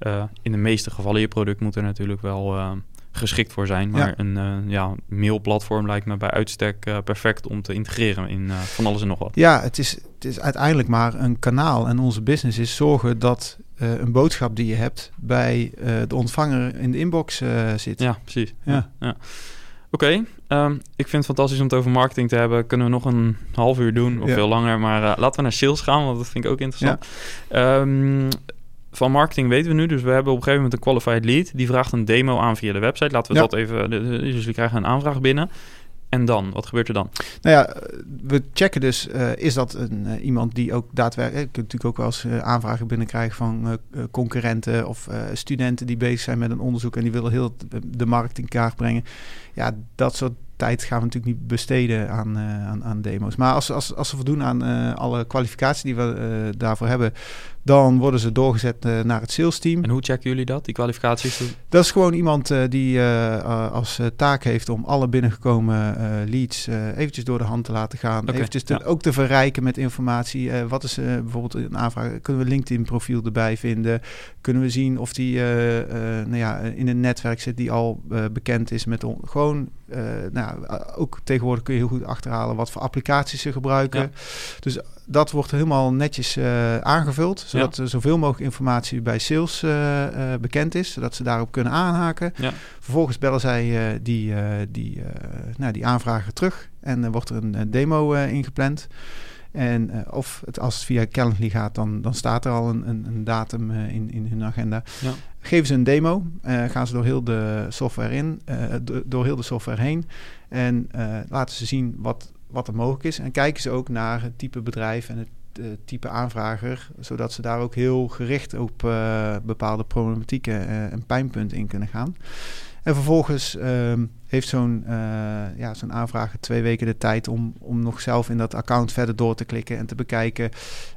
Uh, in de meeste gevallen, je product moet er natuurlijk wel uh, geschikt voor zijn. Maar Ja. een uh, ja, mailplatform lijkt me bij uitstek uh, perfect om te integreren in uh, van alles en nog wat. Ja, het is, het is uiteindelijk maar een kanaal. En onze business is zorgen dat een boodschap die je hebt bij de ontvanger in de inbox zit. Ja, precies. Ja. ja. Oké, okay, um, ik vind het fantastisch om het over marketing te hebben. Kunnen we nog een half uur doen of Ja. veel langer. Maar uh, laten we naar sales gaan, want dat vind ik ook interessant. Ja. Um, van marketing weten we nu. Dus we hebben op een gegeven moment een qualified lead. Die vraagt een demo aan via de website. Laten we Ja. dat even... Dus jullie krijgen een aanvraag binnen. En dan? Wat gebeurt er dan? Nou ja, we checken dus, uh, is dat een, uh, iemand die ook daadwerkelijk... Je kunt natuurlijk ook wel eens uh, aanvragen binnenkrijgen van concurrenten of studenten die bezig zijn met een onderzoek en die willen heel de markt in kaart brengen. Ja, dat soort tijd gaan we natuurlijk niet besteden aan, aan, aan, demo's. Maar als, als, als ze voldoen aan alle kwalificatie die we daarvoor hebben, dan worden ze doorgezet naar het sales team. En hoe checken jullie dat, die kwalificaties? Dat is gewoon iemand die als taak heeft om alle binnengekomen leads eventjes door de hand te laten gaan. Okay, eventjes te, ja. ook te verrijken met informatie. wat is bijvoorbeeld een aanvraag? Kunnen we LinkedIn profiel erbij vinden? Kunnen we zien of die nou ja, in een netwerk zit die al bekend is met on, gewoon uh, nou, ook tegenwoordig kun je heel goed achterhalen wat voor applicaties ze gebruiken. Ja. Dus dat wordt helemaal netjes uh, aangevuld, zodat Ja. er zoveel mogelijk informatie bij sales uh, bekend is, zodat ze daarop kunnen aanhaken. Ja. Vervolgens bellen zij die, die, nou, die aanvragen terug en dan wordt er een demo ingepland. En uh, of het, als het via Calendly gaat, dan, dan staat er al een, een, een datum uh, in, in hun agenda. Ja. Geven ze een demo, uh, gaan ze door heel de software in, door heel de software heen. En laten ze zien wat, wat er mogelijk is. En kijken ze ook naar het type bedrijf en het type aanvrager, zodat ze daar ook heel gericht op bepaalde problematieken en pijnpunten in kunnen gaan. En vervolgens uh, heeft zo'n ja, zo'n aanvrager twee weken de tijd om, om nog zelf in dat account verder door te klikken en te bekijken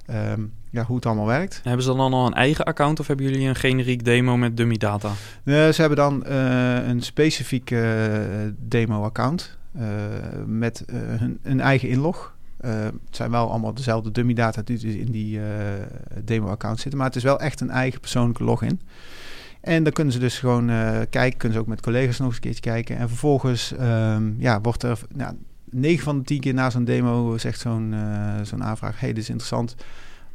um, ja, hoe het allemaal werkt. Hebben ze dan al een eigen account of hebben jullie een generiek demo met dummy data? Uh, ze hebben dan uh, een specifiek demo-account met hun, hun eigen inlog. Uh, het zijn wel allemaal dezelfde dummy data die dus in die demo-account zitten, maar het is wel echt een eigen persoonlijke login. En dan kunnen ze dus gewoon kijken, kunnen ze ook met collega's nog eens een keertje kijken. En vervolgens um, ja, wordt er nou, 9 van de 10 keer na zo'n demo zegt zo'n zo'n aanvraag: hey, dit is interessant.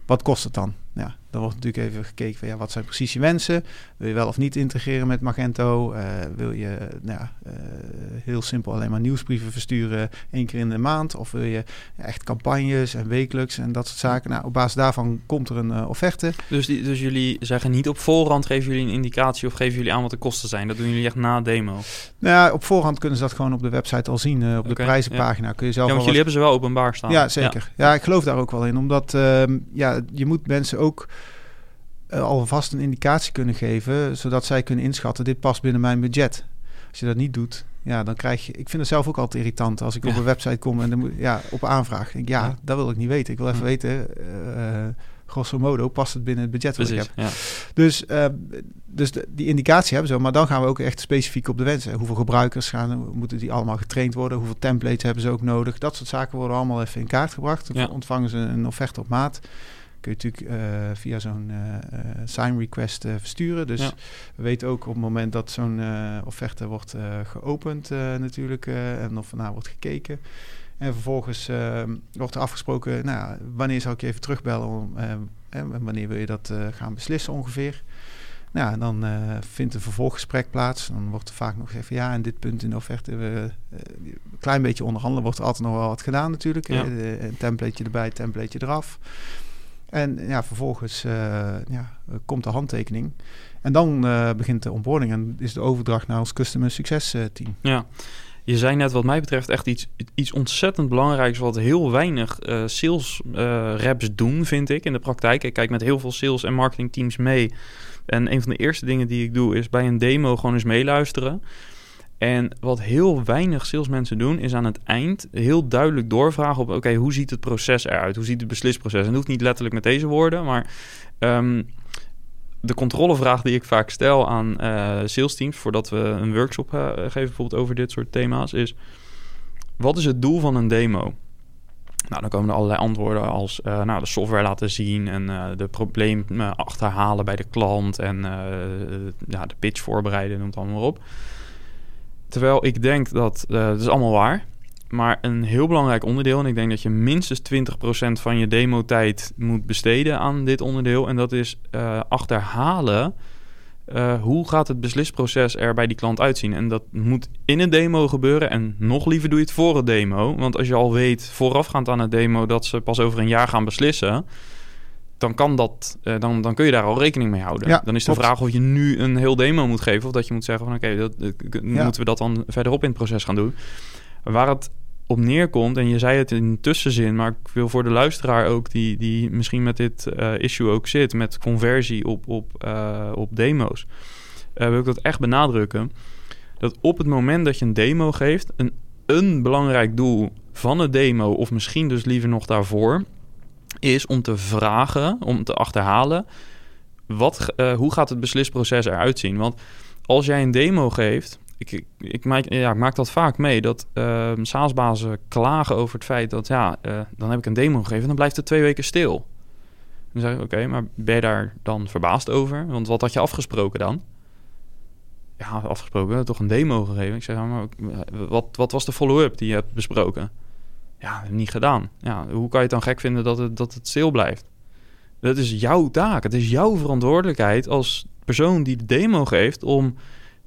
Wat kost het dan? Ja, dan wordt natuurlijk even gekeken van ja, wat zijn precies je wensen? Wil je wel of niet integreren met Magento? Uh, wil je nou ja, uh, heel simpel alleen maar nieuwsbrieven versturen één keer in de maand? Of wil je echt campagnes en wekelijks en dat soort zaken? Nou, op basis daarvan komt er een uh, offerte. Dus, die, dus jullie zeggen niet op voorhand geven jullie een indicatie of geven jullie aan wat de kosten zijn? Dat doen jullie echt na demo? Nou ja, op voorhand kunnen ze dat gewoon op de website al zien. op de prijzenpagina ja. kun je zelf Ja, want jullie hebben ze wel openbaar staan. Ja, zeker. Ja. ik geloof daar ook wel in. Omdat ja, je moet mensen ook alvast een indicatie kunnen geven, zodat zij kunnen inschatten: dit past binnen mijn budget. Als je dat niet doet, ja, dan krijg je. Ik vind het zelf ook altijd irritant als ik ja. op een website kom en dan moet, ja, op aanvraag. Denk, ja, ja, dat wil ik niet weten. Ik wil even ja. weten. Uh, grosso modo past het binnen het budget wat ik heb. Dus, uh, dus de, die indicatie hebben ze, maar dan gaan we ook echt specifiek op de wensen. Hoeveel gebruikers gaan, moeten die allemaal getraind worden? Hoeveel templates hebben ze ook nodig? Dat soort zaken worden allemaal even in kaart gebracht. Dan ontvangen ze een offerte op maat kun je natuurlijk uh, via zo'n uh, sign request uh, versturen. Dus Ja. we weten ook op het moment dat zo'n offerte wordt geopend natuurlijk en of ernaar wordt gekeken. En vervolgens ehm, wordt er afgesproken, nou, ja, wanneer zou ik je even terugbellen om, en wanneer wil je dat gaan beslissen ongeveer. Nou, en dan vindt een vervolggesprek plaats. Dan wordt er vaak nog van ja, en dit punt in de offerte, we, een klein beetje onderhandelen, wordt er altijd nog wel wat gedaan natuurlijk. Ja. een templateje erbij, templateje eraf. En ja, vervolgens uh, ja, komt de handtekening. En dan uh, begint de onboarding en is de overdracht naar ons customer succes uh, team. Ja, je zei net wat mij betreft echt iets, iets ontzettend belangrijks... wat heel weinig sales reps doen, vind ik, in de praktijk. Ik kijk met heel veel sales- en marketingteams mee. En een van de eerste dingen die ik doe is bij een demo gewoon eens meeluisteren... En wat heel weinig salesmensen doen, is aan het eind heel duidelijk doorvragen op: oké, hoe ziet het proces eruit? Hoe ziet het beslisproces? En dat hoeft niet letterlijk met deze woorden, maar um, de controlevraag die ik vaak stel aan uh, sales teams voordat we een workshop uh, geven, bijvoorbeeld over dit soort thema's, is: wat is het doel van een demo? Nou, dan komen er allerlei antwoorden als uh, nou, de software laten zien en de problemen achterhalen bij de klant en ja, de pitch voorbereiden, noem het allemaal op. Terwijl ik denk dat, dat is allemaal waar, maar een heel belangrijk onderdeel, en ik denk dat je minstens 20% van je demo-tijd moet besteden aan dit onderdeel, en dat is achterhalen uh, hoe gaat het beslisproces er bij die klant uitzien? En dat moet in een demo gebeuren. En nog liever doe je het voor een demo. Want als je al weet voorafgaand aan het demo dat ze pas over een jaar gaan beslissen. Dan, kan dat, uh, dan, dan kun je daar al rekening mee houden. Ja, dan is de klopt. vraag of je nu een heel demo moet geven. Of dat je moet zeggen van oké, dat Ja. moeten we dat dan verderop in het proces gaan doen. Waar het op neerkomt, en je zei het in tussenzin, maar ik wil voor de luisteraar ook, die, die misschien met dit eh, issue ook zit, met conversie op, op, eh, op demo's, eh, wil ik dat echt benadrukken. Dat op het moment dat je een demo geeft, een, een belangrijk doel van een demo, of misschien dus liever nog daarvoor, is om te vragen, om te achterhalen, wat, eh, hoe gaat het beslisproces eruit zien? Want als jij een demo geeft, ik, ik, ik, maak, ja, ik dat vaak mee, dat uh, SaaS-bazen klagen over het feit dat, ja, uh, dan heb ik een demo gegeven en dan blijft het twee weken stil. Dan zeg ik, oké, maar ben je daar dan verbaasd over? Want wat had je afgesproken dan? Ja, afgesproken, toch een demo gegeven. Ik zeg, maar wat, wat was de follow-up die je hebt besproken? Ja, niet gedaan. Ja, hoe kan je het dan gek vinden dat het, dat het stil blijft? Dat is jouw taak. Het is jouw verantwoordelijkheid als persoon die de demo geeft om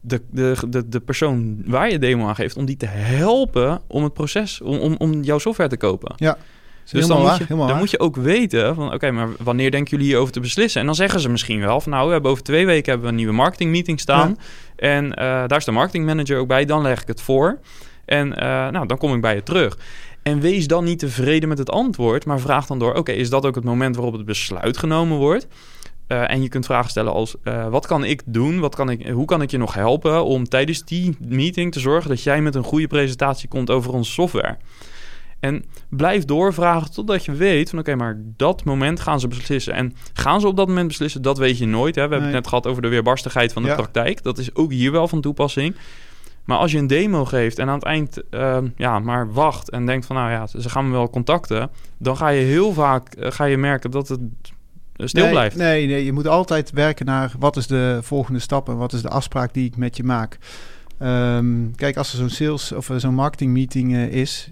de, de, de, de persoon waar je demo aan geeft, om die te helpen om het proces, om, om, om jouw software te kopen. Ja. Dus dan, moet, je, dan moet je ook weten van, oké, okay, maar wanneer denken jullie hierover te beslissen? En dan zeggen ze misschien wel van, nou, we hebben over twee weken hebben we een nieuwe marketingmeeting staan. Ja. En uh, daar is de marketingmanager ook bij. Dan leg ik het voor. En uh, nou, dan kom ik bij je terug. En wees dan niet tevreden met het antwoord, maar vraag dan door: oké, okay, is dat ook het moment waarop het besluit genomen wordt? Uh, en je kunt vragen stellen als: uh, wat kan ik doen? Wat kan ik, hoe kan ik je nog helpen om tijdens die meeting te zorgen dat jij met een goede presentatie komt over onze software? En blijf doorvragen totdat je weet van oké, okay, maar dat moment gaan ze beslissen. En gaan ze op dat moment beslissen, dat weet je nooit. Hè? We hebben het net gehad over de weerbarstigheid van de Ja. praktijk. Dat is ook hier wel van toepassing. Maar als je een demo geeft en aan het eind uh, ja, maar wacht en denkt van nou ja, ze gaan me wel contacten, dan ga je heel vaak uh, ga je merken dat het stil nee, blijft. Nee, nee, je moet altijd werken naar wat is de volgende stap en wat is de afspraak die ik met je maak. Um, kijk, als er zo'n sales of zo'n marketing meeting uh, is,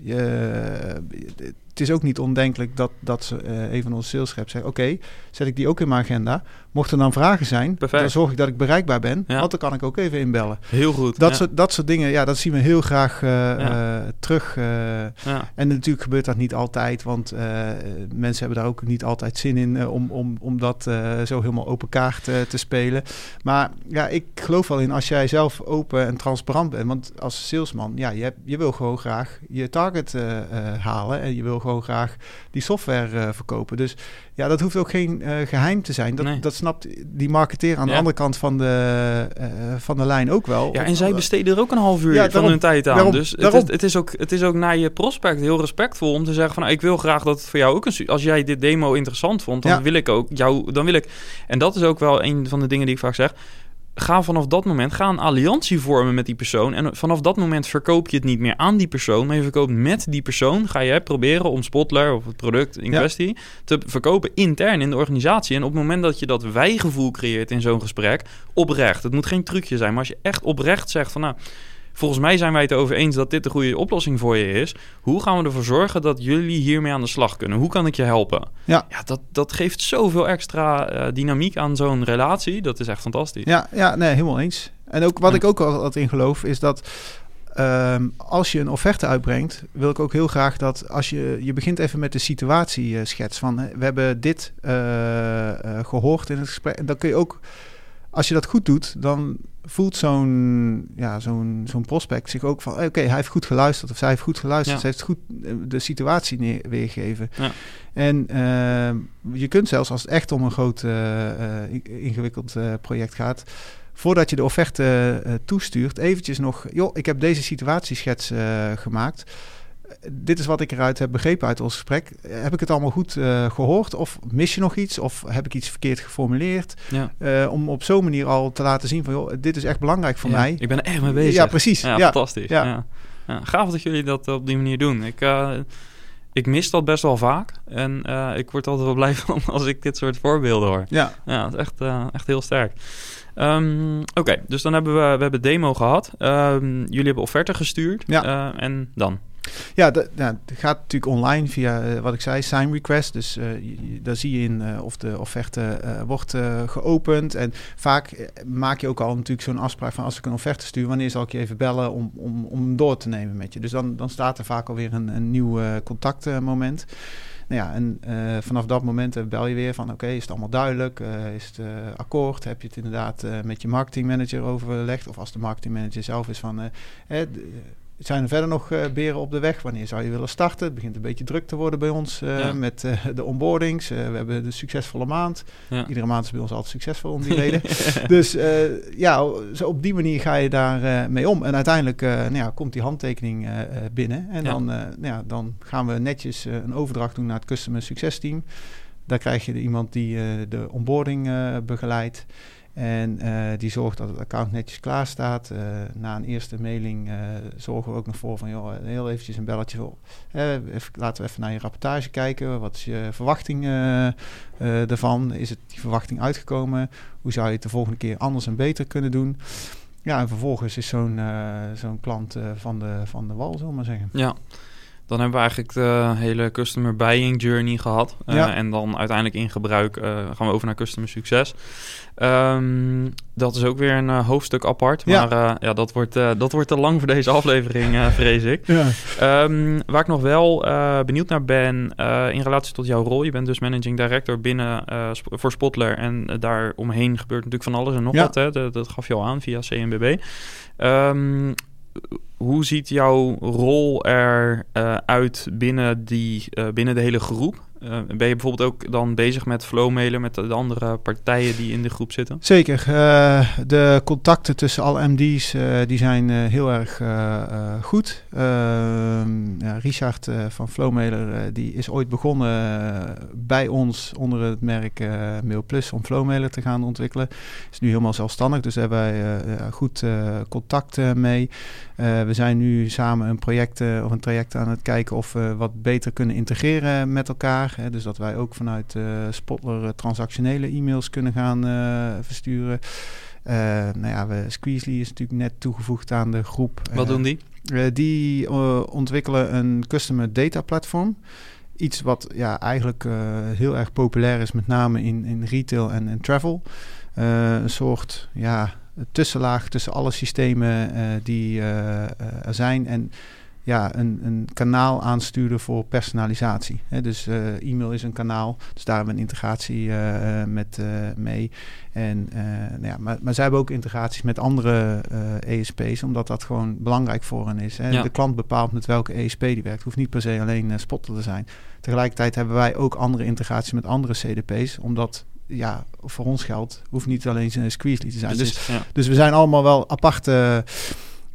het is ook niet ondenkelijk dat, dat ze, een van onze sales reps zegt: Oké, okay, zet ik die ook in mijn agenda. Mocht er dan vragen zijn, Perfect. dan zorg ik dat ik bereikbaar ben. Ja. Want dan kan ik ook even inbellen. Heel goed. Dat, ja. soort, dat soort dingen, ja, dat zien we heel graag uh, Ja. uh, terug. Ja. En natuurlijk gebeurt dat niet altijd, want mensen hebben daar ook niet altijd zin in om, om, om dat zo helemaal open kaart te spelen. Maar ja, ik geloof wel in als jij zelf open en transparant bent. Want als salesman, ja, je, hebt, je wil gewoon graag je target halen en je wil gewoon graag die software verkopen. Dus ja, dat hoeft ook geen geheim te zijn. Dat, Nee. dat snapt die marketeer aan de andere kant van de, van de lijn ook wel. Ja, en zij besteden er ook een half uur van hun tijd aan. daarom- dus het is, het, is ook, het is ook naar je prospect heel respectvol om te zeggen van... nou, ik wil graag dat het voor jou ook een... Als jij dit demo interessant vond, dan wil ik ook jou... Dan wil ik, en dat is ook wel een van de dingen die ik vaak zeg... Ga vanaf dat moment, ga een alliantie vormen met die persoon. En vanaf dat moment verkoop je het niet meer aan die persoon, maar je verkoopt met die persoon. Ga jij proberen om Spotler of het product in Ja. kwestie te verkopen intern in de organisatie. En op het moment dat je dat wij-gevoel creëert in zo'n gesprek, oprecht. Het moet geen trucje zijn, maar als je echt oprecht zegt van nou. Volgens mij zijn wij het erover eens dat dit de goede oplossing voor je is. Hoe gaan we ervoor zorgen dat jullie hiermee aan de slag kunnen? Hoe kan ik je helpen? Ja. ja dat, dat geeft zoveel extra eh, dynamiek aan zo'n relatie. Dat is echt fantastisch. Ja, ja, nee, helemaal eens. En ook wat Ja. ik ook altijd in geloof is dat ehm, als je een offerte uitbrengt, wil ik ook heel graag dat als je je begint even met de situatie eh, schets van hè, we hebben dit eh, eh, gehoord in het gesprek, en dan kun je ook als je dat goed doet, dan voelt zo'n ja, zo'n zo'n prospect zich ook van oké, hij heeft goed geluisterd of zij heeft goed geluisterd, Ja. ze heeft goed eh, de situatie neer, weergegeven. Ja. En ehm, je kunt zelfs als het echt om een groot eh, eh, in- ingewikkeld project gaat, voordat je de offerte toestuurt, eventjes nog, joh, ik heb deze situatieschets gemaakt. Dit is wat ik eruit heb begrepen uit ons gesprek. Heb ik het allemaal goed eh, gehoord? Of mis je nog iets? Of heb ik iets verkeerd geformuleerd? Ja. Eh, om op zo'n manier al te laten zien van, joh, dit is echt belangrijk voor Ja, mij. Ik ben er echt mee bezig. Ja, precies. Ja, Ja, fantastisch. ja. Gaaf dat jullie dat op die manier doen. Ik, eh, ik mis dat best wel vaak. En ik word altijd wel blij van als ik dit soort voorbeelden hoor. Ja, Ja, is echt, echt heel sterk. Um, Oké, okay, dus dan hebben we, we hebben demo gehad. Um, jullie hebben offerte gestuurd. Ja. En dan? Ja, dat, gaat natuurlijk online via, uh, wat ik zei, sign request. Dus uh, daar zie je in uh, of de offerte wordt geopend. En vaak maak je ook al natuurlijk zo'n afspraak van als ik een offerte stuur, wanneer zal ik je even bellen om, om, om hem door te nemen met je. Dus dan, dan staat er vaak alweer een, een nieuw contactmoment. Nou ja, en vanaf dat moment bel je weer van oké, is het allemaal duidelijk? Is het akkoord? Heb je het inderdaad met je marketingmanager overlegd? Of als de marketingmanager zelf is van... zijn er verder nog uh, beren op de weg? Wanneer zou je willen starten? Het begint een beetje druk te worden bij ons uh, ja. met uh, de onboardings. we hebben de succesvolle maand. Ja. Iedere maand is bij ons altijd succesvol om die reden. dus ja, zo op die manier ga je daar mee om. En uiteindelijk nou ja, komt die handtekening binnen. En dan, nou ja, dan gaan we netjes een overdracht doen naar het Customer Success Team. Daar krijg je iemand die de onboarding begeleidt. En uh, die zorgt dat het account netjes klaar staat. Uh, na een eerste mailing uh, zorgen we ook nog voor van, joh, heel eventjes een belletje even, laten we even naar je rapportage kijken. Wat is je verwachting ervan? Is het die verwachting uitgekomen? Hoe zou je het de volgende keer anders en beter kunnen doen? Ja, en vervolgens is zo'n zo'n klant van, de, van de wal, zullen we maar zeggen. Ja. Dan hebben we eigenlijk de hele customer buying journey gehad. Uh, ja. En dan uiteindelijk in gebruik uh, gaan we over naar customer succes. Um, dat is ook weer een uh, hoofdstuk apart. Maar ja, ja dat, wordt, dat wordt te lang voor deze aflevering, vrees ik. Ja. Um, waar ik nog wel benieuwd naar ben, in relatie tot jouw rol. Je bent dus managing director binnen sp voor Spotler. En daar omheen gebeurt natuurlijk van alles en nog wat. Hè? Dat, dat gaf je al aan via CNBB. Um, hoe ziet jouw rol er uh, uit binnen, die, uh, binnen de hele groep? Uh, ben je bijvoorbeeld ook dan bezig met flowmailen met de andere partijen die in de groep zitten? Zeker. Uh, de contacten tussen alle MD's uh, die zijn heel erg goed. Ehm, ja, Richard van Flowmailer die is ooit begonnen bij ons onder het merk MailPlus om Flowmailer te gaan ontwikkelen. Is nu helemaal zelfstandig, dus hebben wij goed contact mee. we zijn nu samen een project of een traject aan het kijken of we wat beter kunnen integreren met elkaar. Hè, dus dat wij ook vanuit uh, Spotler uh, transactionele e-mails kunnen gaan uh, versturen. nou ja, we, Squeezely is natuurlijk net toegevoegd aan de groep. Wat doen die? die ontwikkelen een customer data platform. Iets wat ja, eigenlijk heel erg populair is, met name in, in retail en, en travel. een soort ja, tussenlaag tussen alle systemen die er zijn. En ja, een, een kanaal aansturen voor personalisatie. Dus uh, e-mail is een kanaal, dus daar hebben we een integratie uh, met uh, mee. En, nou ja, maar, maar zij hebben ook integraties met andere ESP's, omdat dat gewoon belangrijk voor hen is. Ja. De klant bepaalt met welke ESP die werkt. Het hoeft niet per se alleen Spotter te zijn. Tegelijkertijd hebben wij ook andere integraties met andere CDP's, omdat ja, voor ons geldt, hoeft niet alleen een Squeezely te zijn. Precies, dus, ja. dus we zijn allemaal wel aparte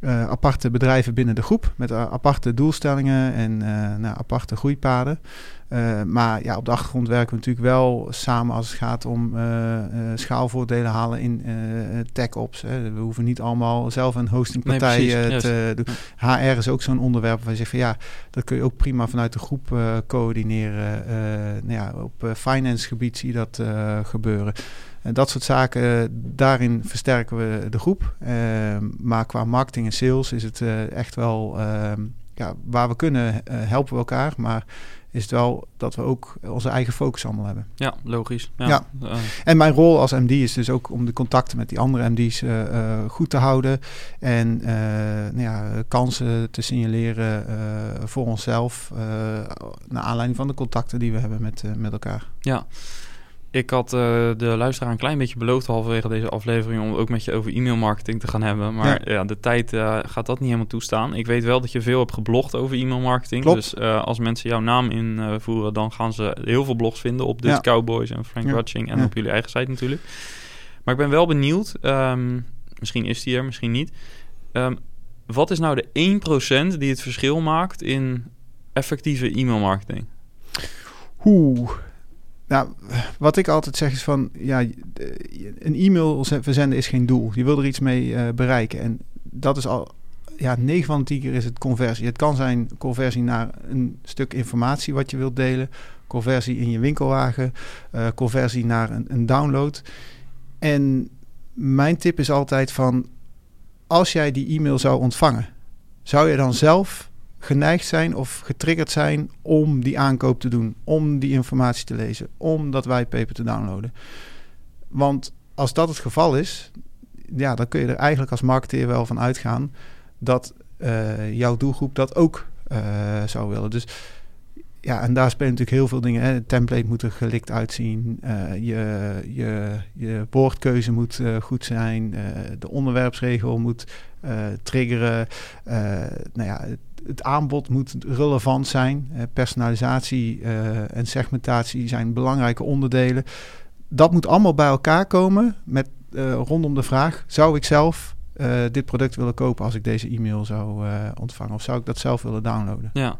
uh, aparte bedrijven binnen de groep met uh, aparte doelstellingen en uh, nou, aparte groeipaden. maar ja, op de achtergrond werken we natuurlijk wel samen als het gaat om schaalvoordelen halen in tech-ops. We hoeven niet allemaal zelf een hostingpartij nee, te doen. HR is ook zo'n onderwerp waar je zegt van ja, dat kun je ook prima vanuit de groep coördineren. nou ja, op finance gebied zie je dat gebeuren. En dat soort zaken, daarin versterken we de groep. Uh, maar qua marketing en sales is het uh, echt wel, uh, ja, waar we kunnen helpen we elkaar. Maar is het wel dat we ook onze eigen focus allemaal hebben. Ja, logisch. Ja. ja. En mijn rol als MD is dus ook om de contacten met die andere MD's goed te houden. En nou ja, kansen te signaleren voor onszelf. naar aanleiding van de contacten die we hebben met, met elkaar. Ja. Ik had uh, de luisteraar een klein beetje beloofd halverwege deze aflevering om ook met je over e-mailmarketing te gaan hebben. Maar ja, ja de tijd uh, gaat dat niet helemaal toestaan. Ik weet wel dat je veel hebt geblogd over e-mailmarketing. Klopt. Dus uh, als mensen jouw naam invoeren, dan gaan ze heel veel blogs vinden op ja. Cowboys en Frank ja. Rutching en op jullie eigen site natuurlijk. Maar ik ben wel benieuwd, um, misschien is die er, misschien niet. Um, wat is nou de 1% die het verschil maakt in effectieve e-mailmarketing? Oeh, nou, wat ik altijd zeg is van, ja, een e-mail verzenden is geen doel. Je wil er iets mee uh, bereiken. En dat is al ja, 9 van de 10 keer is het conversie. Het kan zijn conversie naar een stuk informatie wat je wilt delen, conversie in je winkelwagen, uh, conversie naar een, een download. En mijn tip is altijd van, als jij die e-mail zou ontvangen, zou je dan zelf geneigd zijn of getriggerd zijn om die aankoop te doen, om die informatie te lezen, om dat whitepaper te downloaden. Want als dat het geval is, ja, dan kun je er eigenlijk als marketeer wel van uitgaan dat uh, jouw doelgroep dat ook uh, zou willen. Dus ja, en daar spelen natuurlijk heel veel dingen. Hè. Het template moet er gelikt uitzien. Uh, je, je, je woordkeuze moet goed zijn. De onderwerpsregel moet triggeren. nou ja, het, aanbod moet relevant zijn. personalisatie en segmentatie zijn belangrijke onderdelen. Dat moet allemaal bij elkaar komen met rondom de vraag: zou ik zelf dit product willen kopen als ik deze e-mail zou ontvangen? Of zou ik dat zelf willen downloaden? Ja.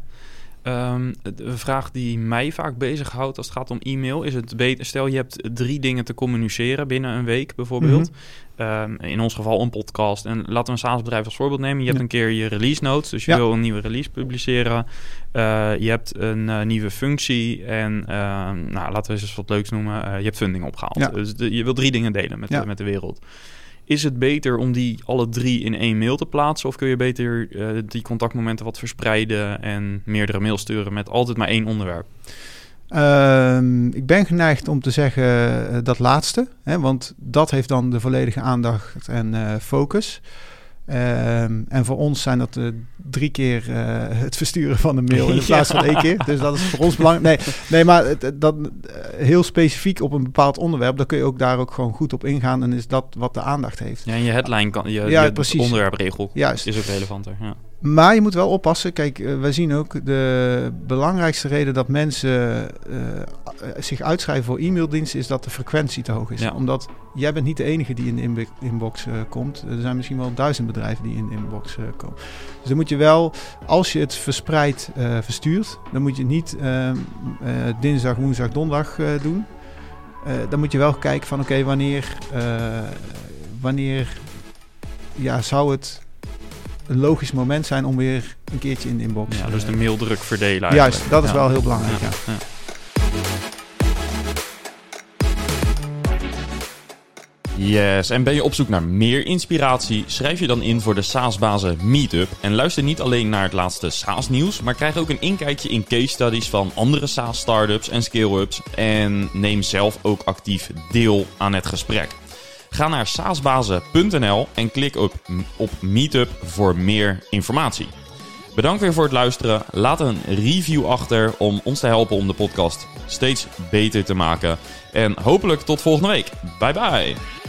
Um, de vraag die mij vaak bezighoudt als het gaat om e-mail, is het beter. Stel je hebt drie dingen te communiceren binnen een week, bijvoorbeeld. Mm -hmm. um, in ons geval een podcast. En laten we een SaaS-bedrijf als voorbeeld nemen. Je hebt een keer je release notes, dus je ja. wil een nieuwe release publiceren. Uh, je hebt een uh, nieuwe functie en uh, nou, laten we eens wat leuks noemen. je hebt funding opgehaald. Ja. Dus de, je wil drie dingen delen met, de, met de wereld. Is het beter om die alle drie in één mail te plaatsen? Of kun je beter uh, die contactmomenten wat verspreiden en meerdere mails sturen met altijd maar één onderwerp? Uh, ik ben geneigd om te zeggen uh, dat laatste, hè, want dat heeft dan de volledige aandacht en uh, focus. Um, en voor ons zijn dat uh, drie keer uh, het versturen van een mail in plaats van één keer. Dus dat is voor ons belangrijk. Nee, nee maar het, dat, uh, heel specifiek op een bepaald onderwerp, dan kun je ook daar ook gewoon goed op ingaan. En is dat wat de aandacht heeft. Ja, en je headline kan, je, ja, je precies. onderwerpregel Juist. is ook relevanter. Ja. Maar je moet wel oppassen. Kijk, uh, we zien ook de belangrijkste reden dat mensen uh, zich uitschrijven voor e-maildiensten is dat de frequentie te hoog is. Ja. Omdat jij bent niet de enige die in de inbox uh, komt. Er zijn misschien wel duizend bedrijven die in de inbox komen. Dus dan moet je wel, als je het verspreid verstuurt, dan moet je niet ehm, dinsdag, woensdag, donderdag doen. dan moet je wel kijken van oké, okay, wanneer, wanneer ja, zou het een logisch moment zijn om weer een keertje in de inbox. Ja, dus de maildruk verdelen. Eigenlijk. Juist, dat is ja. wel heel belangrijk. Ja. ja. Yes, en ben je op zoek naar meer inspiratie? Schrijf je dan in voor de SaaS-bazen Meetup. En luister niet alleen naar het laatste SaaS-nieuws, maar krijg ook een inkijkje in case studies van andere SaaS-startups en scale-ups. En neem zelf ook actief deel aan het gesprek. Ga naar saasbazen.nl en klik op, op Meetup voor meer informatie. Bedankt weer voor het luisteren. Laat een review achter om ons te helpen om de podcast steeds beter te maken. En hopelijk tot volgende week. Bye bye.